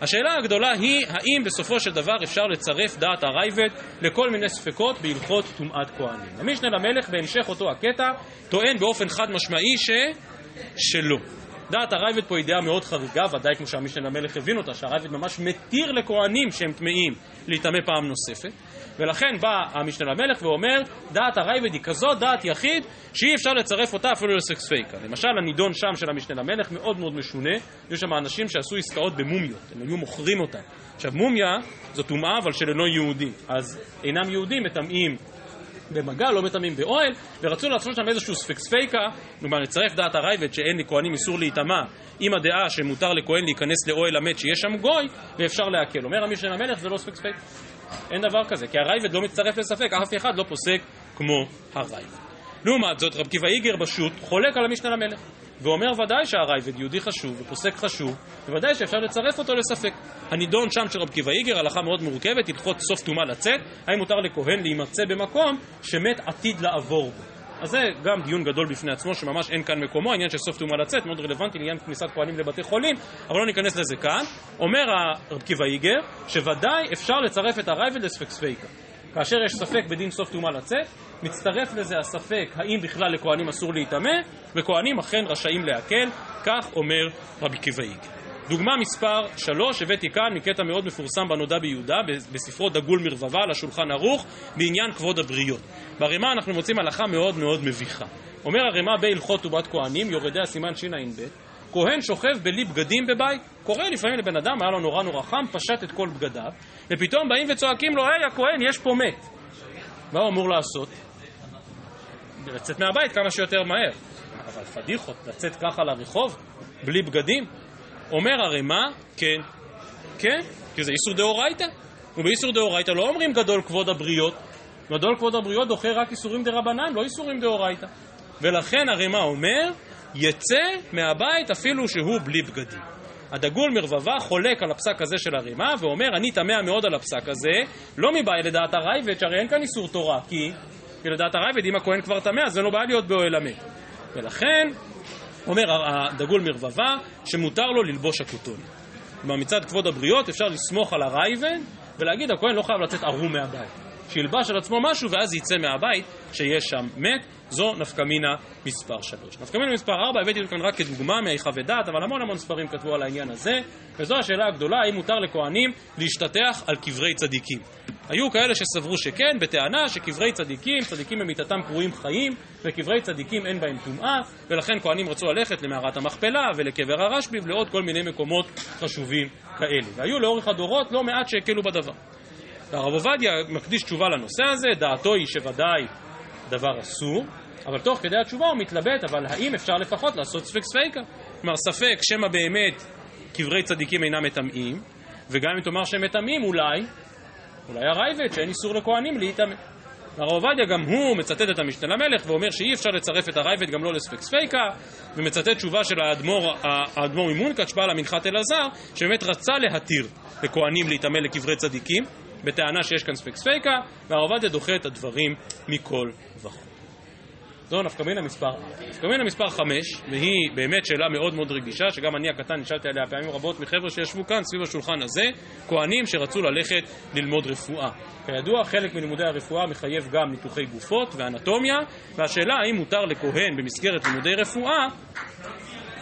Speaker 1: השאלה הגדולה היא, האם בסופו של דבר אפשר לצרף דעת הרייבד לכל מיני ספקות בהלכות טומאת כהנים. המשנה למלך בהמשך אותו הקטע טוען באופן חד משמעי ש... שלא. דעת הרייבד פה היא דעה מאוד חריגה, ודאי כמו שהמשנה למלך הבין אותה, שהרייבד ממש מתיר לכהנים שהם טמאים להיטמא פעם נוספת, ולכן בא המשנה למלך ואומר, דעת הרייבד היא כזאת דעת יחיד, שאי אפשר לצרף אותה אפילו לסקס פייקה. למשל, הנידון שם של המשנה למלך מאוד מאוד משונה, יש שם אנשים שעשו עסקאות במומיות, הם היו מוכרים אותן. עכשיו, מומיה זו טומאה אבל של אינו יהודי, אז אינם יהודים מטמאים במגע, לא מטמאים באוהל, ורצו לעשות שם איזשהו ספקס פייקה, כלומר לצרף דעת הרייבד שאין לכהנים איסור להיטמע עם הדעה שמותר לכהן להיכנס לאוהל המת שיש שם גוי, ואפשר להקל. אומר המשנה למלך זה לא ספקס פייקה. אין דבר כזה, כי הרייבד לא מצטרף לספק, אף אחד לא פוסק כמו הרייבד. לעומת זאת, רב קיבא איגר בשו"ת חולק על המשנה למלך. ואומר ודאי שהרייבד יהודי חשוב ופוסק חשוב, וודאי שאפשר לצרף אותו לספק. הנידון שם של רב קיבא איגר, הלכה מאוד מורכבת, הלכות סוף טומאה לצאת, האם מותר לכהן להימצא במקום שמת עתיד לעבור בו. אז זה גם דיון גדול בפני עצמו, שממש אין כאן מקומו, העניין של סוף טומאה לצאת, מאוד רלוונטי לעניין כניסת כהנים לבתי חולים, אבל לא ניכנס לזה כאן. אומר הרב קיבא איגר, שוודאי אפשר לצרף את הרייבד לספק ספייקה. כאשר יש ספק בדין סוף טומאה לצאת, מצטרף לזה הספק האם בכלל לכהנים אסור להיטמא, וכהנים אכן רשאים להקל, כך אומר רבי קיבאי. דוגמה מספר שלוש הבאתי כאן מקטע מאוד מפורסם בנודע ביהודה, בספרו דגול מרבבה על השולחן ערוך, בעניין כבוד הבריות. ברימה אנחנו מוצאים הלכה מאוד מאוד מביכה. אומר הרימה בהלכות ובת כהנים, יורדי הסימן שע"ב, כהן שוכב בלי בגדים בבית. קורה לפעמים לבן אדם, היה לו נורא נורא חם, פשט את כל בגדיו, ופתאום באים וצועקים לו, היי הכהן, יש פה מת. מה הוא אמור לעשות? לצאת מהבית כמה שיותר מהר. אבל פדיחות, לצאת ככה לרחוב, בלי בגדים? אומר הרי מה? כן. כן, כי זה איסור דאורייתא. ובאיסור דאורייתא לא אומרים גדול כבוד הבריות. גדול כבוד הבריות דוחה רק איסורים דרבנן, לא איסורים דאורייתא. ולכן הרי מה אומר? יצא מהבית אפילו שהוא בלי בגדים. הדגול מרבבה חולק על הפסק הזה של הרימה ואומר אני תמה מאוד על הפסק הזה לא מבעיה לדעת הרייבד שהרי אין כאן איסור תורה כי כי לדעת הרייבד, אם הכהן כבר טמא, אז אין לו בעיה להיות באוהל המת. ולכן, אומר הדגול מרבבה, שמותר לו ללבוש הכותון. כלומר, מצד כבוד הבריות אפשר לסמוך על הרייבד ולהגיד, הכהן לא חייב לצאת ערום מהבית. שילבש על עצמו משהו ואז יצא מהבית שיש שם מת. זו נפקא מינה מספר 3. נפקא מינה מספר 4 הבאתי את כאן רק כדוגמה מהיכה ודעת, אבל המון המון ספרים כתבו על העניין הזה, וזו השאלה הגדולה, האם מותר לכהנים להשתטח על קברי צדיקים. היו כאלה שסברו שכן, בטענה שקברי צדיקים, צדיקים במיתתם קרויים חיים, וקברי צדיקים אין בהם טומאה, ולכן כהנים רצו ללכת למערת המכפלה ולקבר הרשב"י ולעוד כל מיני מקומות חשובים כאלה. והיו לאורך הדורות לא מעט שהקלו בדבר. והרב עובדיה מקדיש תשובה לנושא הזה, דעתו היא שוודאי דבר אסור, אבל תוך כדי התשובה הוא מתלבט, אבל האם אפשר לפחות לעשות ספק ספיקה? כלומר, ספק שמא באמת קברי צדיקים אינם מטמאים, וגם אם תאמר שהם מטמאים, אולי, אולי הרייבד, שאין איסור לכהנים להיטמא. הרב עובדיה גם הוא מצטט את המשנה למלך ואומר שאי אפשר לצרף את הרייבד גם לא לספק ספיקה ומצטט תשובה של האדמו"ר ממונקאץ' בעל המנחת אלעזר שבאמת רצה להתיר לכהנים להיטמא לקברי צדיקים בטענה שיש כאן ספק ספיקה והרב עובדיה דוחה את הדברים מכל וכו'. זו נפקא מינה מספר 4. נפקא מינה מספר 5, והיא באמת שאלה מאוד מאוד רגישה, שגם אני הקטן נשאלתי עליה פעמים רבות מחבר'ה שישבו כאן סביב השולחן הזה, כהנים שרצו ללכת ללמוד רפואה. כידוע, חלק מלימודי הרפואה מחייב גם ניתוחי גופות ואנטומיה, והשאלה האם מותר לכהן במסגרת לימודי רפואה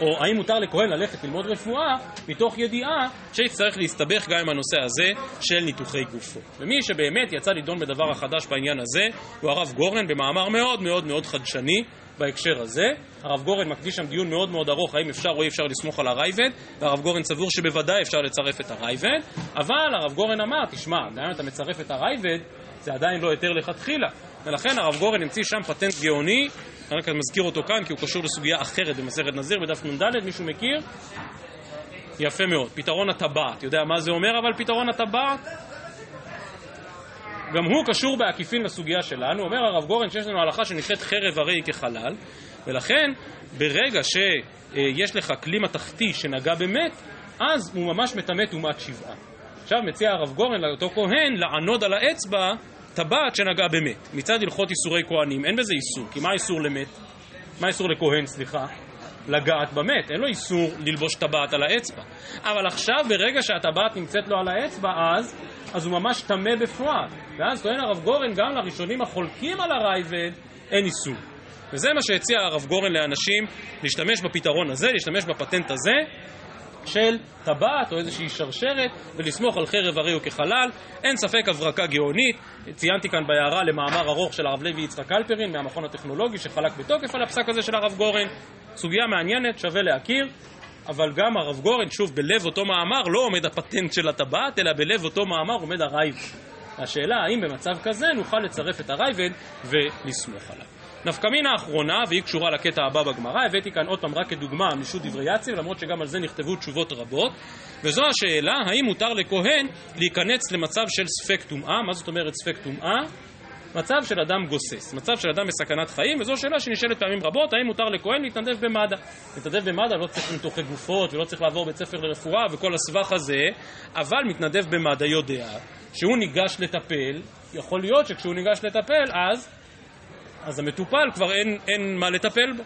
Speaker 1: או האם מותר לכהן ללכת ללמוד רפואה מתוך ידיעה שיצטרך להסתבך גם עם הנושא הזה של ניתוחי גופו. ומי שבאמת יצא לדון בדבר החדש בעניין הזה הוא הרב גורן במאמר מאוד מאוד מאוד חדשני בהקשר הזה. הרב גורן מקדיש שם דיון מאוד מאוד ארוך האם אפשר או אי אפשר לסמוך על הרייבד והרב גורן סבור שבוודאי אפשר לצרף את הרייבד אבל הרב גורן אמר, תשמע, גם אם אתה מצרף את הרייבד זה עדיין לא היתר לכתחילה ולכן הרב גורן המציא שם פטנט גאוני אני רק מזכיר אותו כאן כי הוא קשור לסוגיה אחרת במסכת נזיר בדף נ"ד, מישהו מכיר? יפה מאוד. פתרון הטבעת. יודע מה זה אומר אבל פתרון הטבעת? גם הוא קשור בעקיפין לסוגיה שלנו. אומר הרב גורן שיש לנו הלכה שנקראת חרב הרי כחלל, ולכן ברגע שיש לך כלי מתכתי שנגע במת, אז הוא ממש מטמא טומאת שבעה. עכשיו מציע הרב גורן לאותו כהן לענוד על האצבע טבעת שנגעה במת. מצד הלכות איסורי כהנים אין בזה איסור, כי מה איסור למת? מה איסור לכהן, סליחה? לגעת במת, אין לו איסור ללבוש טבעת על האצבע. אבל עכשיו, ברגע שהטבעת נמצאת לו על האצבע, אז, אז הוא ממש טמא בפועל. ואז טוען הרב גורן, גם לראשונים החולקים על הרייבד, אין איסור. וזה מה שהציע הרב גורן לאנשים להשתמש בפתרון הזה, להשתמש בפטנט הזה, של טבעת או איזושהי שרשרת ולסמוך על חרב הרי הוא כחלל. אין ספק הברקה גאונית. ציינתי כאן בהערה למאמר ארוך של הרב לוי יצחק אלפרין מהמכון הטכנולוגי שחלק בתוקף על הפסק הזה של הרב גורן. סוגיה מעניינת, שווה להכיר. אבל גם הרב גורן, שוב, בלב אותו מאמר לא עומד הפטנט של הטבעת, אלא בלב אותו מאמר עומד הרייבד. השאלה האם במצב כזה נוכל לצרף את הרייבד ולסמוך עליו. נפקמינה האחרונה, והיא קשורה לקטע הבא בגמרא, הבאתי כאן עוד פעם רק כדוגמה משו"ת דברי יציב, למרות שגם על זה נכתבו תשובות רבות, וזו השאלה, האם מותר לכהן להיכנס למצב של ספק טומאה, מה זאת אומרת ספק טומאה? מצב של אדם גוסס, מצב של אדם בסכנת חיים, וזו שאלה שנשאלת פעמים רבות, האם מותר לכהן להתנדב במד"א? להתנדב במד"א לא צריך ניתוחי גופות ולא צריך לעבור בית ספר לרפואה וכל הסבך הזה, אבל מתנדב במד"א יודע. שהוא ניגש לטפל, יכול להיות שכשהוא ניגש לטפל אז אז המטופל כבר אין, אין מה לטפל בו.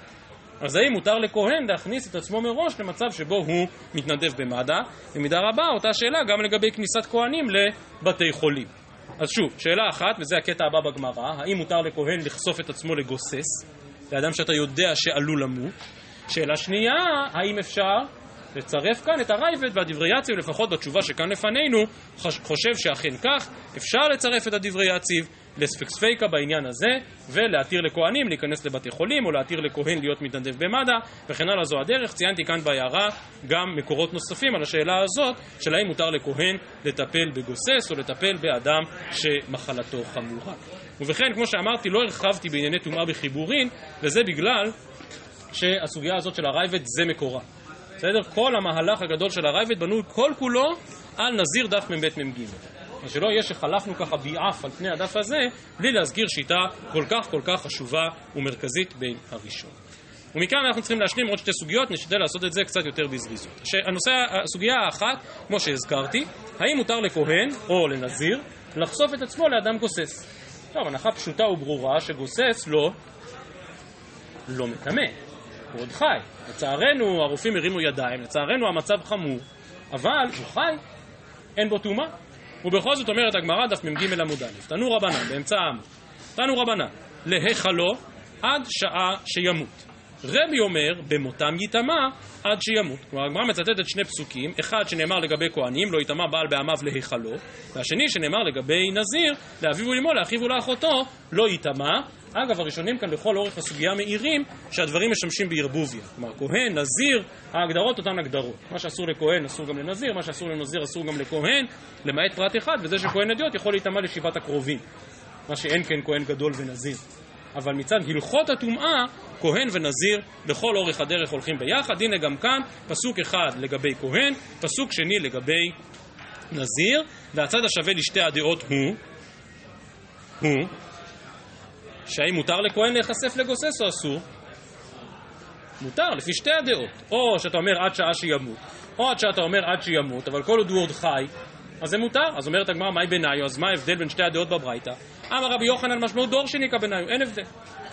Speaker 1: אז האם מותר לכהן להכניס את עצמו מראש למצב שבו הוא מתנדב במד"א? במידה רבה אותה שאלה גם לגבי כניסת כהנים לבתי חולים. אז שוב, שאלה אחת, וזה הקטע הבא בגמרא, האם מותר לכהן לחשוף את עצמו לגוסס, לאדם שאתה יודע שעלול למות? שאלה שנייה, האם אפשר לצרף כאן את הרייבד והדברי יציב, לפחות בתשובה שכאן לפנינו, חושב שאכן כך, אפשר לצרף את הדברי יציב, לספק ספיקה בעניין הזה, ולהתיר לכהנים להיכנס לבתי חולים, או להתיר לכהן להיות מתנדב במד"א, וכן הלאה זו הדרך. ציינתי כאן בהערה גם מקורות נוספים על השאלה הזאת, של האם מותר לכהן לטפל בגוסס, או לטפל באדם שמחלתו חמורה. ובכן, כמו שאמרתי, לא הרחבתי בענייני טומאה בחיבורין, וזה בגלל שהסוגיה הזאת של הרייבד זה מקורה. בסדר? כל המהלך הגדול של הרייבד בנוי כל כולו על נזיר דף מ"ב מ"ג. אז שלא יהיה שחלפנו ככה ביעף על פני הדף הזה, בלי להזכיר שיטה כל כך כל כך חשובה ומרכזית בין הראשון. ומכאן אנחנו צריכים להשלים עוד שתי סוגיות, נשתדל לעשות את זה קצת יותר בזריזות. הנושא, הסוגיה האחת, כמו שהזכרתי, האם מותר לכהן או לנזיר לחשוף את עצמו לאדם גוסס? טוב, הנחה פשוטה וברורה שגוסס לא, לא מטמא, הוא עוד חי. לצערנו הרופאים הרימו ידיים, לצערנו המצב חמור, אבל הוא חי, אין בו טומאה. ובכל זאת אומרת הגמרא דף מ"ג עמוד א', תנו רבנן, באמצע העם, תנו רבנן, להיכלו עד שעה שימות. רבי אומר, במותם ייטמע עד שימות. כלומר, הגמרא מצטטת שני פסוקים, אחד שנאמר לגבי כהנים, לא ייטמע בעל בעמיו להיכלו, והשני שנאמר לגבי נזיר, לאביו ולאמו, לאחיו ולאחותו, לא ייטמע. אגב, הראשונים כאן לכל אורך הסוגיה מעירים שהדברים משמשים בערבוביה. כלומר, כהן, נזיר, ההגדרות אותן הגדרות. מה שאסור לכהן אסור גם לנזיר, מה שאסור לנזיר אסור גם לכהן, למעט פרט אחד, וזה שכהן אדיוט יכול להיטמע לשבעת הקרובים. מה שאין כן כהן גדול ונזיר. אבל מצד הלכות הטומאה, כהן ונזיר לכל אורך הדרך הולכים ביחד. הנה גם כאן, פסוק אחד לגבי כהן, פסוק שני לגבי נזיר, והצד השווה לשתי הדעות הוא, הוא, שהאם מותר לכהן להיחשף לגוסס או אסור? מותר, לפי שתי הדעות. או שאתה אומר עד שעה שימות, או עד שאתה אומר עד שימות, אבל כל עוד הוא עוד חי, אז זה מותר. אז אומרת הגמרא, מהי ביניו? אז מה ההבדל בין שתי הדעות בברייתא? אמר רבי יוחנן משמעות דור שניקה ביניו, אין הבדל.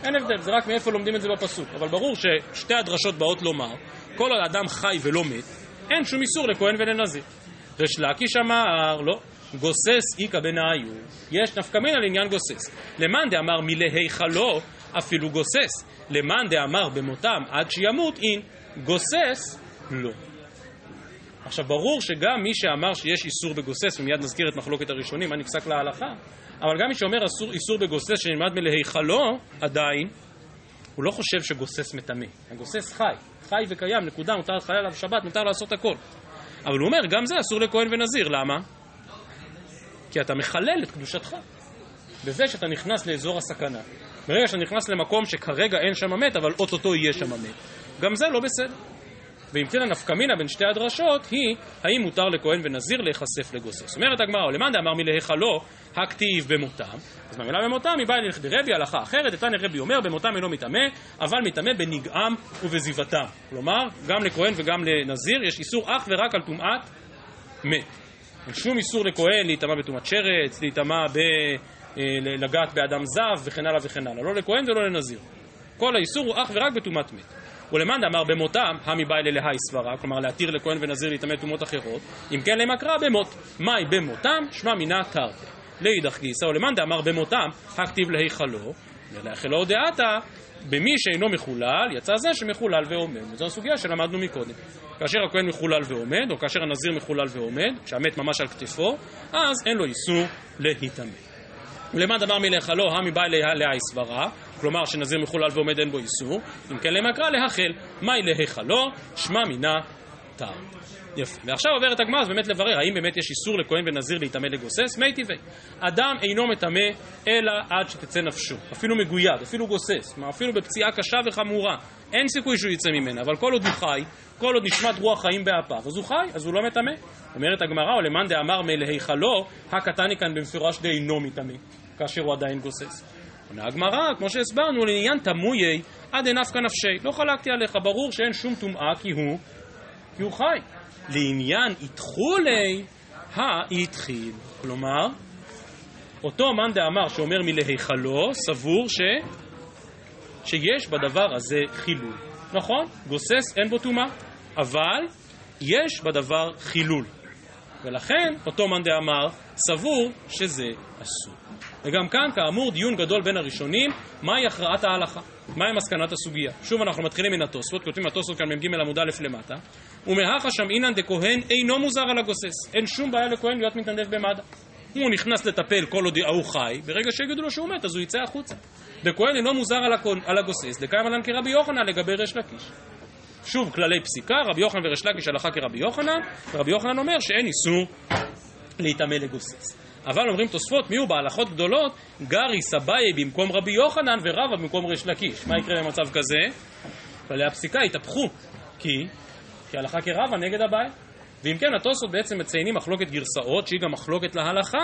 Speaker 1: אין הבדל, זה רק מאיפה לומדים את זה בפסוק. אבל ברור ששתי הדרשות באות לומר, כל עוד האדם חי ולא מת, אין שום איסור לכהן ולנזיר. ריש לקיש אמר, לא, גוסס איכא בנאיו, יש נפקא מינה לעניין גוסס. למאן דאמר מלהיכלו, אפילו גוסס. למאן דאמר במותם עד שימות, אין גוסס, לא. עכשיו ברור שגם מי שאמר שיש איסור בגוסס, ומיד נזכיר את מחלוקת הראשונים, מה נפסק להלכה, אבל גם מי שאומר אסור, איסור בגוסס שנלמד מלהיכלו, עדיין, הוא לא חושב שגוסס מטמא. הגוסס חי, חי וקיים, נקודה, מותר לחלל עליו שבת, מותר לעשות הכל. אבל הוא אומר, גם זה אסור לכהן ונזיר, למה? כי אתה מחלל את קדושתך. בזה שאתה נכנס לאזור הסכנה. ברגע שאתה נכנס למקום שכרגע אין שם מת, אבל אוטוטו יהיה שם מת. גם זה לא בסדר. ואם כן הנפקמינה בין שתי הדרשות היא האם מותר לכהן ונזיר להיחשף לגוסס. אומרת הגמרא, למאן דאמר מלהיכלו הכתיב במותם, אז מהמילה במותם היא באה לכדי רבי הלכה אחרת, איתן רבי אומר במותם אינו מטמא, אבל מטמא בנגעם ובזיבתם. כלומר, גם לכהן וגם לנזיר יש איסור אך ורק על טומאת מת. אין שום איסור לכהן להיטמע בטומאת שרץ, להיטמע ב... לגעת באדם זב וכן הלאה וכן הלאה. לא לכהן ולא לנזיר. כל האיסור הוא אך ורק בטומאת מת. ולמאן דאמר במותם, המי באי ללהי סברה, כלומר להתיר לכהן ונזיר להיטמא טומאות אחרות, אם כן למקרא במות. מהי במותם? שמע מינה תרתי. לאידך גיסא, ולמאן דאמר במותם, הכתיב להיכלו, ולהיכלו דעתה, במי שאינו מחולל, יצא זה שמחולל ועומד. וזו הסוגיה שלמדנו מקודם. כאשר הכהן מחולל ועומד, או כאשר הנזיר מחולל ועומד, כשהמת ממש על כתפו, אז אין לו איסור להיטמא. ולמאן דבר מלהיכלו, המי באי להי סברה, כלומר שנזיר מחולל ועומד אין בו איסור, אם כן למקרא להחל, מהי להיכלו, שמע מינה תר. יפה. ועכשיו עוברת הגמרא, אז באמת לברר, האם באמת יש איסור לכהן ונזיר להיטמא לגוסס? מי טבעי. אדם אינו מטמא אלא עד שתצא נפשו, אפילו מגויד, אפילו גוסס, כלומר אפילו בפציעה קשה וחמורה, אין סיכוי שהוא יצא ממנה, אבל כל עוד הוא חי, כל עוד נשמת רוח חיים באפיו, אז הוא חי, אז הוא לא מטמא. אומרת הגמרא, או למאן דאמר מלהיכלו, הקטני כאן במפורש דאינו מטמא, כאשר הוא עדיין גוסס. עונה הגמרא, כמו שהסברנו, לעניין תמויי עד נפקא נפשי. לא חלקתי עליך, ברור שאין שום טומאה כי הוא, כי הוא חי. לעניין איתחולי, האיתחיל. כלומר, אותו מאן דאמר שאומר מלהיכלו, סבור ש... שיש בדבר הזה חילול. נכון, גוסס אין בו טומאה, אבל יש בדבר חילול. ולכן אותו מאן דאמר סבור שזה אסור. וגם כאן, כאמור, דיון גדול בין הראשונים, מהי הכרעת ההלכה? מהי מסקנת הסוגיה? שוב אנחנו מתחילים מן התוספות, כותבים התוספות כאן מ"ג עמוד א' למטה, ומהכה שם אינן דכהן אינו מוזר על הגוסס. אין שום בעיה לכהן להיות מתנדב במד"א. הוא נכנס לטפל כל עוד ההוא חי, ברגע שיגידו לו שהוא מת, אז הוא יצא החוצה. דכהן אינו מוזר על, הגוסס, דקיים עלן כרבי יוחנן לגבי ריש לקיש. שוב כללי פסיקה, רבי יוחנן וריש לקיש הלכה כרבי יוחנן, ורבי יוחנן אומר שאין איסור להיטמא לגוסס. אבל אומרים תוספות, מי הוא בהלכות גדולות, גרי סביי במקום רבי יוחנן ורבא במקום ריש לקיש. מה יקרה במצב כזה? כללי הפסיקה יתהפכו, כי, כי הלכה כרבא נגד אביי. ואם כן, התוספות בעצם מציינים מחלוקת גרסאות, שהיא גם מחלוקת להלכה,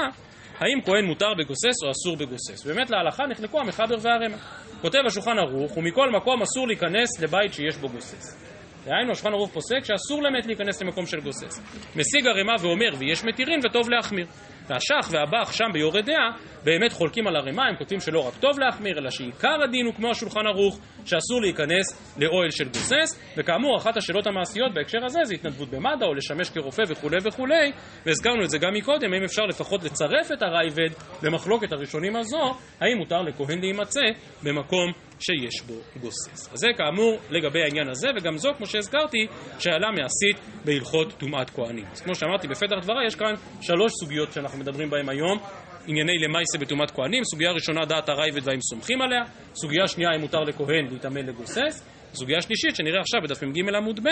Speaker 1: האם כהן מותר בגוסס או אסור בגוסס. באמת להלכה נחלקו המחבר והרמ"א. כותב השולחן ערוך, ומכל מקום אסור להיכנס לבית שיש בו גוסס. דהיינו, השולחן ערוך פוסק שאסור למת להיכנס למקום של גוסס. משיג הרמ"א ואומר, ויש מתירין וטוב להחמיר. והשח והבח שם ביורד דעה באמת חולקים על הרמה, הם כותבים שלא רק טוב להחמיר, אלא שעיקר הדין הוא כמו השולחן ערוך, שאסור להיכנס לאוהל של גוסס, וכאמור, אחת השאלות המעשיות בהקשר הזה זה התנדבות במד"א, או לשמש כרופא וכולי וכולי, והזכרנו את זה גם מקודם, האם אפשר לפחות לצרף את הרייבד למחלוקת הראשונים הזו, האם מותר לכהן להימצא במקום שיש בו גוסס. אז זה כאמור לגבי העניין הזה, וגם זו, כמו שהזכרתי, שאלה מעשית בהלכות טומאת כהנים. אז כמו שאמרתי בפתח דבריי, יש כאן שלוש סוגיות שאנחנו מדברים בהן היום. ענייני למייסה בטומאת כהנים, סוגיה ראשונה דעת הרייבד והאם סומכים עליה, סוגיה שנייה אם מותר לכהן להתאמן לגוסס, סוגיה שלישית שנראה עכשיו בדף מ"ג עמוד ב',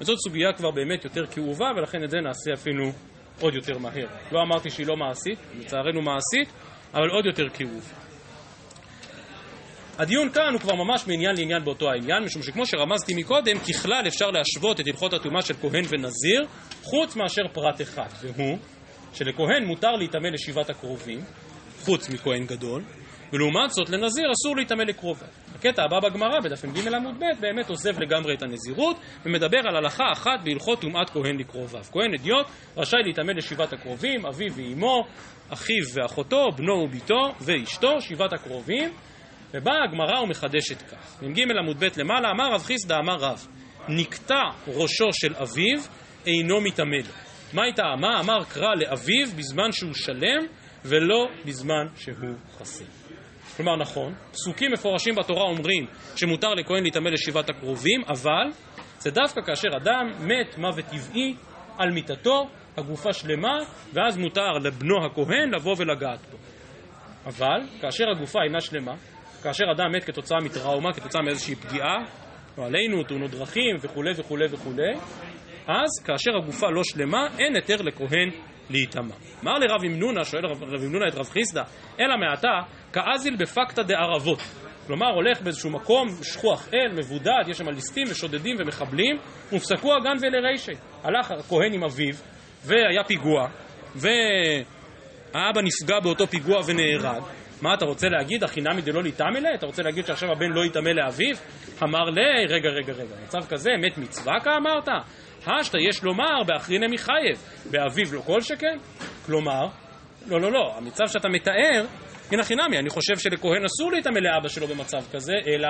Speaker 1: וזאת סוגיה כבר באמת יותר כאובה ולכן את זה נעשה אפילו עוד יותר מהר. לא אמרתי שהיא לא מעשית, לצערנו מעשית, אבל עוד יותר כאובה. הדיון כאן הוא כבר ממש מעניין לעניין באותו העניין, משום שכמו שרמזתי מקודם, ככלל אפשר להשוות את הלכות הטומאה של כהן ונזיר, חוץ מאשר פרט אחד, והוא שלכהן מותר להיטמא לשבעת הקרובים, חוץ מכהן גדול, ולעומת זאת לנזיר אסור להיטמא לקרוביו. הקטע הבא בגמרא, בדף מ"ג עמוד ב', באמת עוזב לגמרי את הנזירות, ומדבר על הלכה אחת בהלכות טומאת כהן לקרוביו. כהן אדיוט רשאי להיטמא לשבעת הקרובים, אביו ואימו, אחיו ואחותו, בנו וביתו ואשתו, שבעת הקרובים, ובאה הגמרא ומחדשת כך. מ"ג עמוד ב' למעלה, אמר רב חיסדא אמר רב, נקטע ראשו של אביו, אינו מתעמל. מה הייתה אמה? אמר קרא לאביו בזמן שהוא שלם, ולא בזמן שהוא חסר. כלומר, נכון, פסוקים מפורשים בתורה אומרים שמותר לכהן להתעמל לשבעת הקרובים, אבל זה דווקא כאשר אדם מת מוות טבעי על מיטתו, הגופה שלמה, ואז מותר לבנו הכהן לבוא ולגעת בו. אבל כאשר הגופה אינה שלמה, כאשר אדם מת כתוצאה מטראומה, כתוצאה מאיזושהי פגיעה, לא עלינו, תאונות דרכים וכולי וכולי וכולי, אז כאשר הגופה לא שלמה, אין היתר לכהן להיטמע. אמר לרב ימנונה, שואל רב ימנונה את רב חיסדא, אלא מעתה, כאזיל בפקתא דערבות. כלומר, הולך באיזשהו מקום, שכוח אל, מבודד, יש שם ליסטים ושודדים ומחבלים, ופסקו הגן ולרישי. הלך הכהן עם אביו, והיה פיגוע, והאבא נפגע באותו פיגוע ונהרג. מה אתה רוצה להגיד, החינמי דלא ליטמא לה? אתה רוצה להגיד שעכשיו הבן לא יטמא לאביו? אמר לי, רגע, רגע, רגע, מצב כזה, מת מצווה כאמרת? השתא יש לומר באחרינא מחייב, באביו לא כל שכן? כלומר, לא, לא, לא, המצב שאתה מתאר, הנה חינמי, אני חושב שלכהן אסור להיטמא לאבא שלו במצב כזה, אלא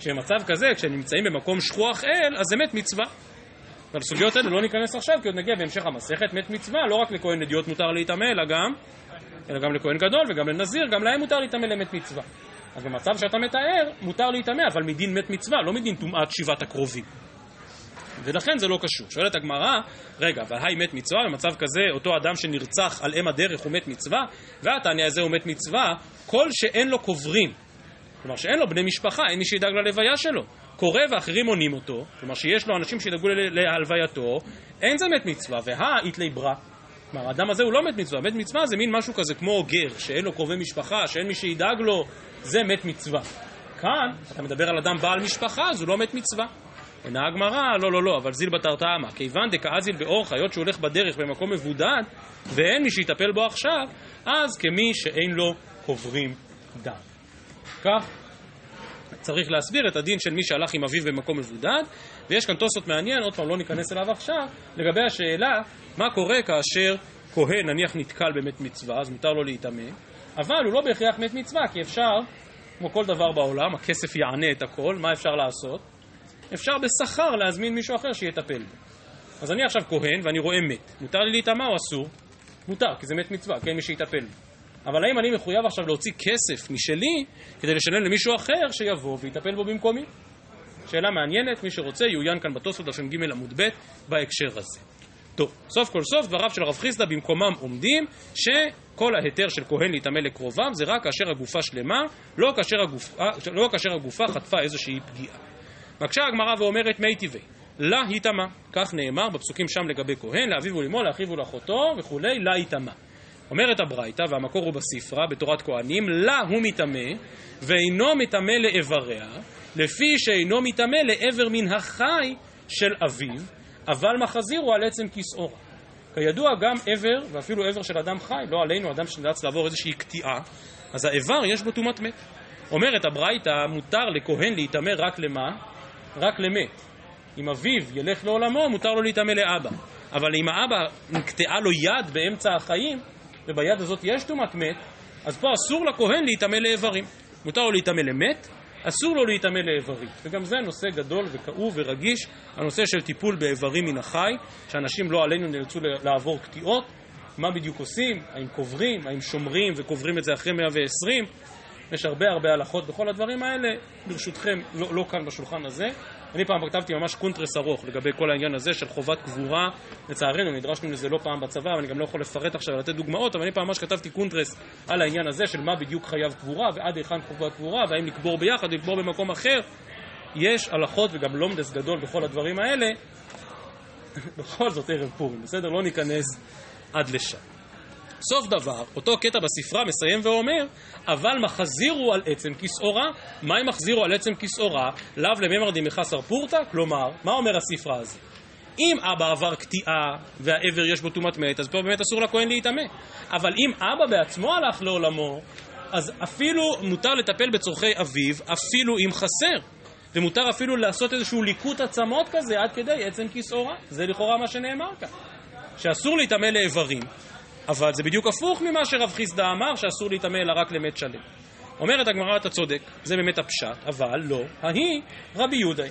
Speaker 1: שבמצב כזה, כשהם נמצאים במקום שכוח אל, אז זה מת מצווה. אבל סוגיות האלה לא ניכנס עכשיו, כי עוד נגיע בהמשך המסכת, מת מצווה, לא רק לכהן אדיוט מותר להיטמא, אלא גם, אלא גם לכהן גדול וגם לנזיר, גם להם מותר להיטמא למת מצווה. אז במצב שאתה מתאר, מותר להיטמא, אבל מדין מת מצווה, לא מדין טומאת שבעת הקרובים. ולכן זה לא קשור. שואלת הגמרא, רגע, אבל היי מת מצווה, במצב כזה אותו אדם שנרצח על אם הדרך הוא מת מצווה, והתניא הזה הוא מת מצווה, כל שאין לו קוברים. כלומר שאין לו בני משפחה, אין מי שידאג ללוויה שלו. קורא ואחרים עונים אותו, כלומר שיש לו אנשים שידאגו להלווייתו, אין זה מת מצווה, והא איתלי ברא. כלומר, האדם הזה הוא לא מת מצווה, מת מצווה זה מין משהו כזה כמו גר, שאין לו קרובי משפחה, שאין מי שידאג לו, זה מת מצווה. כאן, אתה מדבר על אדם בעל משפחה, אז הוא לא מת מצווה. עונה הגמרא, לא, לא, לא, אבל זיל בתרתעמה. כיוון דקאזיל באורח, היות שהוא הולך בדרך במקום מבודד, ואין מי שיטפל בו עכשיו, אז כמי שאין לו קוברים דם. כך צריך להסביר את הדין של מי שהלך עם אביו במקום מבודד, ויש כאן תוספות מעניין, עוד פעם לא ניכנס אליו עכשיו, לגבי השאלה מה קורה כאשר כהן נניח נתקל במת מצווה, אז מותר לו להיטמא, אבל הוא לא בהכרח מת מצווה, כי אפשר, כמו כל דבר בעולם, הכסף יענה את הכל, מה אפשר לעשות? אפשר בשכר להזמין מישהו אחר שיטפל בו. אז אני עכשיו כהן ואני רואה מת, מותר לי להיטמע או אסור? מותר, כי זה מת מצווה, כן מי שיטפל בו. אבל האם אני מחויב עכשיו להוציא כסף משלי כדי לשלם למישהו אחר שיבוא ויטפל בו במקומי? שאלה מעניינת, מי שרוצה יעוין כאן בתוספות דף מ"ג עמוד ב' בהקשר הזה. טוב, סוף כל סוף דבריו של הרב חיסדא במקומם עומדים שכל ההיתר של כהן להיטמא לקרובם זה רק כאשר הגופה שלמה, לא כאשר הגופה, לא כאשר הגופה חטפה איזושהי פגיעה. מקשה הגמרא ואומרת מי טבעי, לה היטמא, כך נאמר בפסוקים שם לגבי כהן, לאביו ולאמו, לאחיו ולאחותו וכולי, לה היטמא. אומרת הברייתא, והמקור הוא בספרה, בתורת כהנים, לה הוא מטמא, ואינו מטמא לאיבריה, לפי שאינו מטמא לעבר מן החי של אביו, אבל מחזיר הוא על עצם כיסאו. כידוע גם עבר, ואפילו עבר של אדם חי, לא עלינו, אדם שנאלץ לעבור איזושהי קטיעה, אז האיבר יש בו טומאת מת. אומרת הברייתא, מותר לכהן להיטמא רק למה? רק למת. אם אביו ילך לעולמו, מותר לו להיטמא לאבא. אבל אם האבא נקטעה לו יד באמצע החיים, וביד הזאת יש טומאת מת, אז פה אסור לכהן להיטמא לאיברים. מותר לו להיטמא למת, אסור לו להיטמא לאיברים. וגם זה נושא גדול וכאוב ורגיש, הנושא של טיפול באיברים מן החי, שאנשים לא עלינו נאלצו לעבור קטיעות, מה בדיוק עושים, האם קוברים, האם שומרים וקוברים את זה אחרי 120, יש הרבה הרבה הלכות בכל הדברים האלה, ברשותכם, לא, לא כאן בשולחן הזה. אני פעם כתבתי ממש קונטרס ארוך לגבי כל העניין הזה של חובת קבורה. לצערנו, נדרשנו לזה לא פעם בצבא, ואני גם לא יכול לפרט עכשיו ולתת דוגמאות, אבל אני פעם ממש כתבתי קונטרס על העניין הזה של מה בדיוק חייב קבורה, ועד היכן חובת קבורה, והאם לקבור ביחד או לקבור במקום אחר. יש הלכות וגם לומדס גדול בכל הדברים האלה. בכל זאת ערב פורים, בסדר? לא ניכנס עד לשם. סוף דבר, אותו קטע בספרה מסיים ואומר, אבל מחזירו על עצם כסאורה, מה אם מחזירו על עצם כסאורה? לאו למימר דמחסר פורתא? כלומר, מה אומר הספרה הזה? אם אבא עבר קטיעה והעבר יש בו טומאת מת, אז פה באמת אסור לכהן להיטמא. אבל אם אבא בעצמו הלך לעולמו, אז אפילו מותר לטפל בצורכי אביו, אפילו אם חסר. ומותר אפילו לעשות איזשהו ליקוט עצמות כזה עד כדי עצם כסאורה. זה לכאורה מה שנאמר כאן. שאסור להיטמא לאיברים, אבל זה בדיוק הפוך ממה שרב חיסדא אמר, שאסור להיטמא אלא רק למת שלם. אומרת הגמרא, אתה צודק, זה באמת הפשט, אבל לא, ההיא רבי יהודה.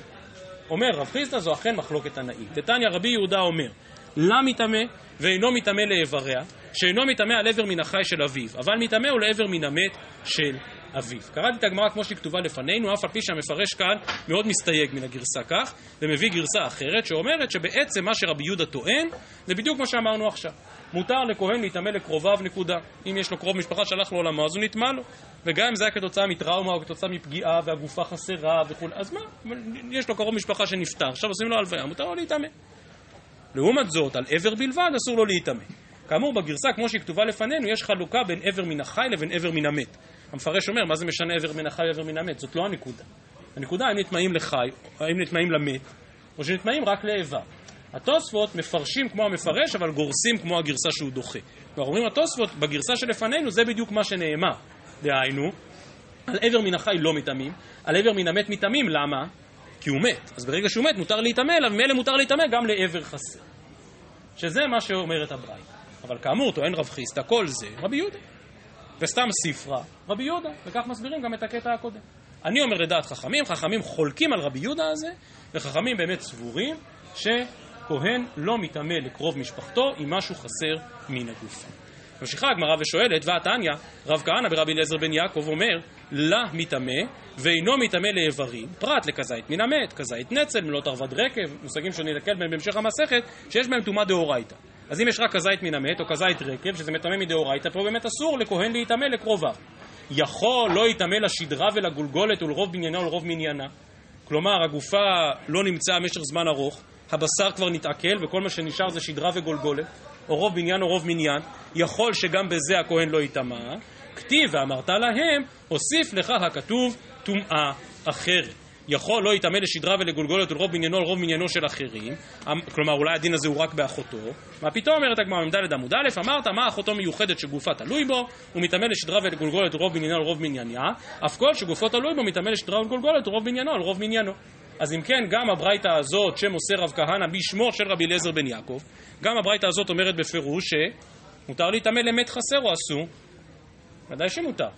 Speaker 1: אומר רב חיסדא, זו אכן מחלוקת תנאים. דתניא רבי יהודה אומר, לה מטמא ואינו מטמא לאיבריה, שאינו מטמא על עבר מן החי של אביו, אבל מטמא הוא לעבר מן המת של אביו. קראתי את הגמרא כמו שהיא כתובה לפנינו, אף על פי שהמפרש כאן מאוד מסתייג מן הגרסה כך, ומביא גרסה אחרת שאומרת שבעצם מה שרבי יהודה טוען, זה בדיוק מה שאמרנו עכשיו. מותר לכהן להיטמא לקרוביו, נקודה. אם יש לו קרוב משפחה שהלך לעולמו, אז הוא נטמא לו. וגם אם זה היה כתוצאה מטראומה או כתוצאה מפגיעה והגופה חסרה וכו', אז מה? יש לו קרוב משפחה שנפטר, עכשיו עושים לו הלוויה, מותר לו להיטמא. לעומת זאת, על עבר בלבד אסור לו להיטמא. כאמור, בגרסה, כמו שהיא כתובה לפנינו, יש חלוקה בין עבר מן החי לבין עבר מן המת. המפרש אומר, מה זה משנה עבר מן החי ועבר מן המת? זאת לא הנקודה. הנקודה, האם נטמעים לחי, האם נטמעים למת, או שנטמעים רק לאיבר. התוספות מפרשים כמו המפרש, אבל גורסים כמו הגרסה שהוא דוחה. כלומר, אומרים התוספות, בגרסה שלפנינו זה בדיוק מה שנאמר. דהיינו, על עבר מן החי לא מטמאים, על עבר מן המת מטמאים, למה? כי הוא מת. אז ברגע שהוא מת מותר להיטמא אליו, ממילא מותר להיטמא גם לעבר חסר. שזה מה שאומרת הברייתא. אבל כאמור, טוען רב חיסטה, כל זה רבי יהודה. וסתם ספרה, רבי יהודה, וכך מסבירים גם את הקטע הקודם. אני אומר לדעת חכמים, חכמים חולקים על רבי יהודה הזה, וחכמים באמת סבורים שכהן לא מטמא לקרוב משפחתו אם משהו חסר מן הגופה. ממשיכה הגמרא ושואלת, ועתניא, רב כהנא ברבי אליעזר בן יעקב אומר, לה מטמא ואינו מטמא לאיברים, פרט לכזית מן המת, כזית נצל, מלאת ערבד רקב, מושגים שאני נתקל בהם בהמשך המסכת, שיש בהם טומאה דאורייתא. אז אם יש רק כזית מן המת או כזית רקב, שזה מטמא מדאורייתא, פה באמת אסור לכהן להיטמא לקרוביו. יכול לא יטמא לשדרה ולגולגולת ולרוב בניינה ולרוב מניינה. כלומר, הגופה לא נמצאה במשך זמן ארוך, הבשר כבר נתעכל וכל מה שנשאר זה שדרה וגולגולת, או רוב בניין או רוב מניין, יכול שגם בזה הכהן לא יטמא. כתיב ואמרת להם, הוסיף לך הכתוב טומאה אחרת. יכול לא יטמא לשדרה ולגולגולת ולרוב בניינו על רוב מניינו של אחרים, אמ, כלומר אולי הדין הזה הוא רק באחותו, מה פתאום אומרת הגמרא מ"ד עמוד א', אמרת מה אחותו מיוחדת שגופה תלוי בו, הוא מטמא לשדרה ולגולגולת ולרוב בניינו על רוב מנייניה, אף כל שגופו תלוי בו מטמא לשדרה ולגולגולת ולרוב בניינו על רוב מניינו. אז אם כן, גם הברייתא הזאת שמוסר רב כהנא בשמו של רבי אליעזר בן יעקב, גם הברייתא הזאת אומרת בפירוש שמותר להיטמא למת חסר או אסור? ודאי שמותר.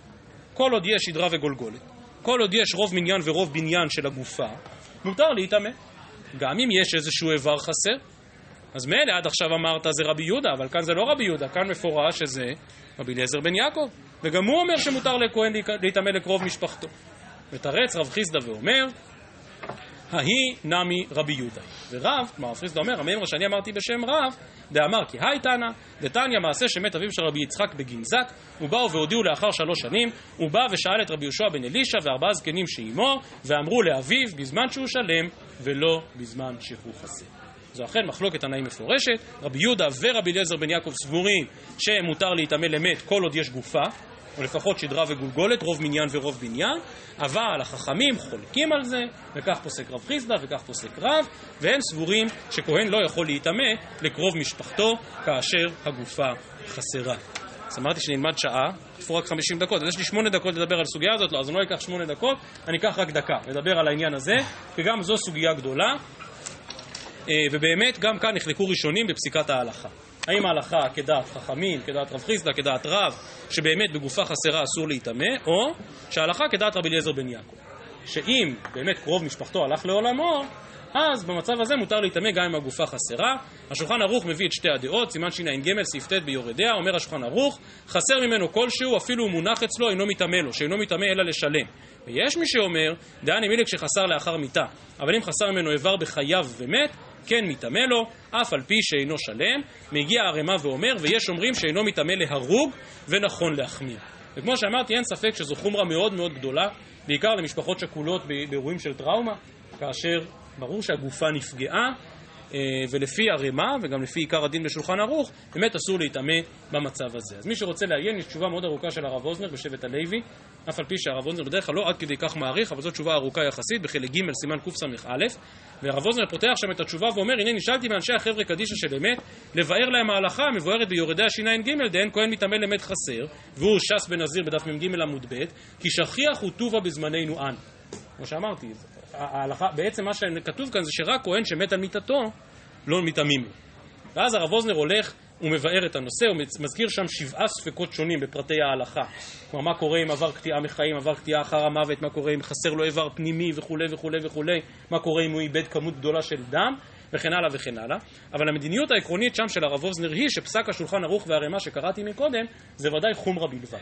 Speaker 1: כל עוד יש שדרה וגולגולת. כל עוד יש רוב מניין ורוב בניין של הגופה, מותר להיטמא. גם אם יש איזשהו איבר חסר. אז מילא עד עכשיו אמרת זה רבי יהודה, אבל כאן זה לא רבי יהודה, כאן מפורש שזה רבי אליעזר בן יעקב. וגם הוא אומר שמותר לכהן להיטמא לקרוב משפחתו. מתרץ רב חיסדא ואומר, ההיא נמי רבי יהודה. ורב, כלומר חיסדא אומר, המימרה שאני אמרתי בשם רב, דאמר כי היי תנא, דתניא מעשה שמת אביו של רבי יצחק בגנזק, ובאו והודיעו לאחר שלוש שנים, הוא בא ושאל את רבי יהושע בן אלישע וארבעה זקנים שעימו, ואמרו לאביו בזמן שהוא שלם, ולא בזמן שהוא חסר. זו אכן מחלוקת תנאים מפורשת, רבי יהודה ורבי אליעזר בן יעקב סבורים שמותר להיטמא למת כל עוד יש גופה, או לפחות שדרה וגולגולת, רוב מניין ורוב בניין, אבל החכמים חולקים על זה, וכך פוסק רב חיסדא וכך פוסק רב, והם סבורים שכהן לא יכול להיטמא לקרוב משפחתו כאשר הגופה חסרה. אז אמרתי שנלמד שעה, תפור רק 50 דקות, אז יש לי 8 דקות לדבר על הסוגיה הזאת, לא, אז אני לא אקח 8 דקות, אני אקח רק דקה לדבר על העניין הזה, וגם זו סוגיה גדולה, ובאמת גם כאן נחלקו ראשונים בפסיקת ההלכה. האם ההלכה כדעת חכמים, כדעת רב חיסדא, כדעת רב, שבאמת בגופה חסרה אסור להיטמא, או שההלכה כדעת רבי אליעזר בן יעקב, שאם באמת קרוב משפחתו הלך לעולמו, אז במצב הזה מותר להיטמא גם אם הגופה חסרה. השולחן ערוך מביא את שתי הדעות, סימן שע"ג סעיף ט' ביורדיה, אומר השולחן ערוך, חסר ממנו כלשהו, אפילו הוא מונח אצלו, אינו מטמא לו, שאינו מטמא אלא לשלם. ויש מי שאומר, דהני מילי כשחסר לאחר מיתה, אבל אם חסר ממנו איבר בחייו ומת, כן מטמא לו, אף על פי שאינו שלם, מגיע ערימה ואומר, ויש אומרים שאינו מטמא להרוג, ונכון להחמיר. וכמו שאמרתי, אין ספק שזו חומרה מאוד מאוד גדולה, בעיקר למשפחות שכולות באירועים של טראומה, כאשר ברור שהגופה נפגעה, ולפי הרמ"א, וגם לפי עיקר הדין בשולחן ערוך, באמת אסור להיטמא במצב הזה. אז מי שרוצה לעיין, יש תשובה מאוד ארוכה של הרב אוזנר בשבט הלוי, אף על פי שהרב אוזנר בדרך כלל לא עד כדי כך מעריך, אבל זו תשובה ארוכה יחסית, בחלק ג' סימן קס"א, והרב אוזנר פותח שם את התשובה ואומר, הנה נשאלתי מאנשי החבר'ה קדישא של אמת, לבאר להם ההלכה המבוארת ביורדי הש"ג, דהן כהן מטמא למת חסר, והוא ש"ס בנזיר בדף מ"ג עמוד ב', כי שכיח הוא טובה בזמננו אנו. כמו שאמרתי, ההלכה, בעצם מה שכתוב כאן זה שרק כהן שמת על מיתתו, לא מטמאים לו. ואז הרב אוזנר הולך ומבאר את הנושא, הוא מזכיר שם שבעה ספקות שונים בפרטי ההלכה. כלומר, מה קורה אם עבר קטיעה מחיים, עבר קטיעה אחר המוות, מה קורה אם חסר לו איבר פנימי וכולי וכולי וכולי, מה קורה אם הוא איבד כמות גדולה של דם, וכן הלאה וכן הלאה. אבל המדיניות העקרונית שם של הרב אוזנר היא שפסק השולחן ערוך והערימה שקראתי מקודם, זה ודאי חומרה בלבד.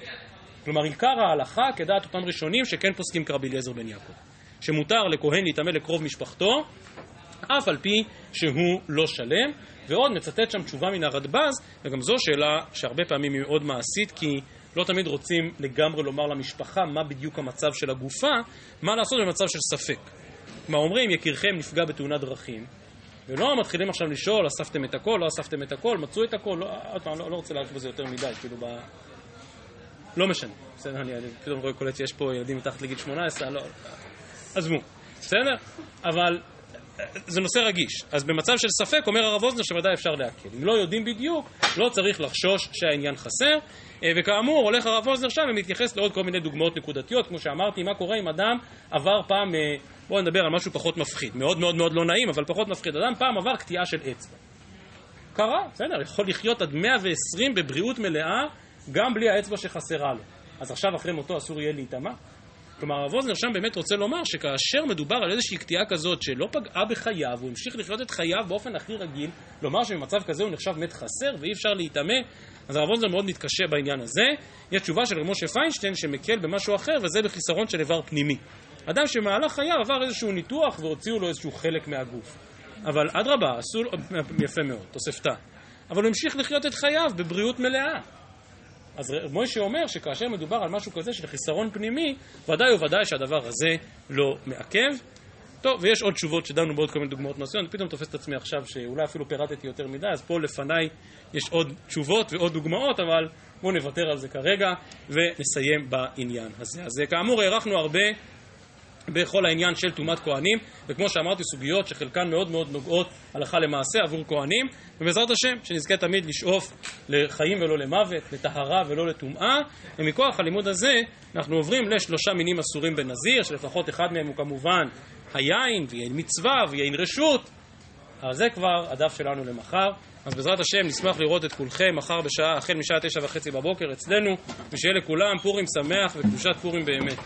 Speaker 1: כלומר, עיקר ההלכה כדעת אותם ראשונים שכן פוסקים כרבי אליעזר בן יעקב. שמותר לכהן להיטמא לקרוב משפחתו, אף על פי שהוא לא שלם. ועוד מצטט שם תשובה מן הרדב"ז, וגם זו שאלה שהרבה פעמים היא מאוד מעשית, כי לא תמיד רוצים לגמרי לומר למשפחה מה בדיוק המצב של הגופה, מה לעשות במצב של ספק. כלומר, אומרים, יקירכם נפגע בתאונת דרכים, ולא מתחילים עכשיו לשאול, אספתם את הכל, לא אספתם את הכל, מצאו את הכל, לא, עוד לא, לא רוצה להאריך בזה יותר מדי, כאילו ב... לא משנה, בסדר, אני פתאום רואה קולט שיש פה ילדים מתחת לגיל 18, לא, עזבו, בסדר? אבל זה נושא רגיש. אז במצב של ספק, אומר הרב אוזנר שוודאי אפשר להקל. אם לא יודעים בדיוק, לא צריך לחשוש שהעניין חסר. אה, וכאמור, הולך הרב אוזנר שם ומתייחס לעוד כל מיני דוגמאות נקודתיות. כמו שאמרתי, מה קורה אם אדם עבר פעם, אה, בואו נדבר על משהו פחות מפחיד. מאוד מאוד מאוד לא נעים, אבל פחות מפחיד. אדם פעם עבר קטיעה של אצבע. קרה, בסדר, יכול לחיות עד 120 בבריאות מלאה, גם בלי האצבע שחסרה לו. אז עכשיו אחרי מותו אסור יהיה להיטמע? כלומר, הרב ווזנר שם באמת רוצה לומר שכאשר מדובר על איזושהי קטיעה כזאת שלא פגעה בחייו, הוא המשיך לחיות את חייו באופן הכי רגיל, לומר שבמצב כזה הוא נחשב מת חסר ואי אפשר להיטמא, אז הרב מאוד מתקשה בעניין הזה. יש תשובה של רב משה פיינשטיין שמקל במשהו אחר, וזה בחיסרון של איבר פנימי. אדם שמהלך חייו עבר איזשהו ניתוח והוציאו לו איזשהו חלק מהגוף. אבל אדרבה, עשו לו, יפה מאוד, תוספתא. אבל הוא המשיך לחיות את חייו בבריאות מלאה. אז מוישה אומר שכאשר מדובר על משהו כזה של חיסרון פנימי, ודאי וודאי שהדבר הזה לא מעכב. טוב, ויש עוד תשובות שדנו בעוד כל מיני דוגמאות מעשיות, פתאום תופס את עצמי עכשיו שאולי אפילו פירטתי יותר מדי, אז פה לפניי יש עוד תשובות ועוד דוגמאות, אבל בואו נוותר על זה כרגע ונסיים בעניין הזה. אז כאמור, הארכנו הרבה בכל העניין של טומאת כהנים, וכמו שאמרתי, סוגיות שחלקן מאוד מאוד נוגעות הלכה למעשה עבור כהנים, ובעזרת השם, שנזכה תמיד לשאוף לחיים ולא למוות, לטהרה ולא לטומאה, ומכוח הלימוד הזה אנחנו עוברים לשלושה מינים אסורים בנזיר, שלפחות אחד מהם הוא כמובן היין, ויין מצווה, ויין רשות, אבל זה כבר הדף שלנו למחר. אז בעזרת השם נשמח לראות את כולכם מחר בשעה, החל משעה תשע וחצי בבוקר אצלנו, ושיהיה לכולם פורים שמח וקדושת פורים באמת.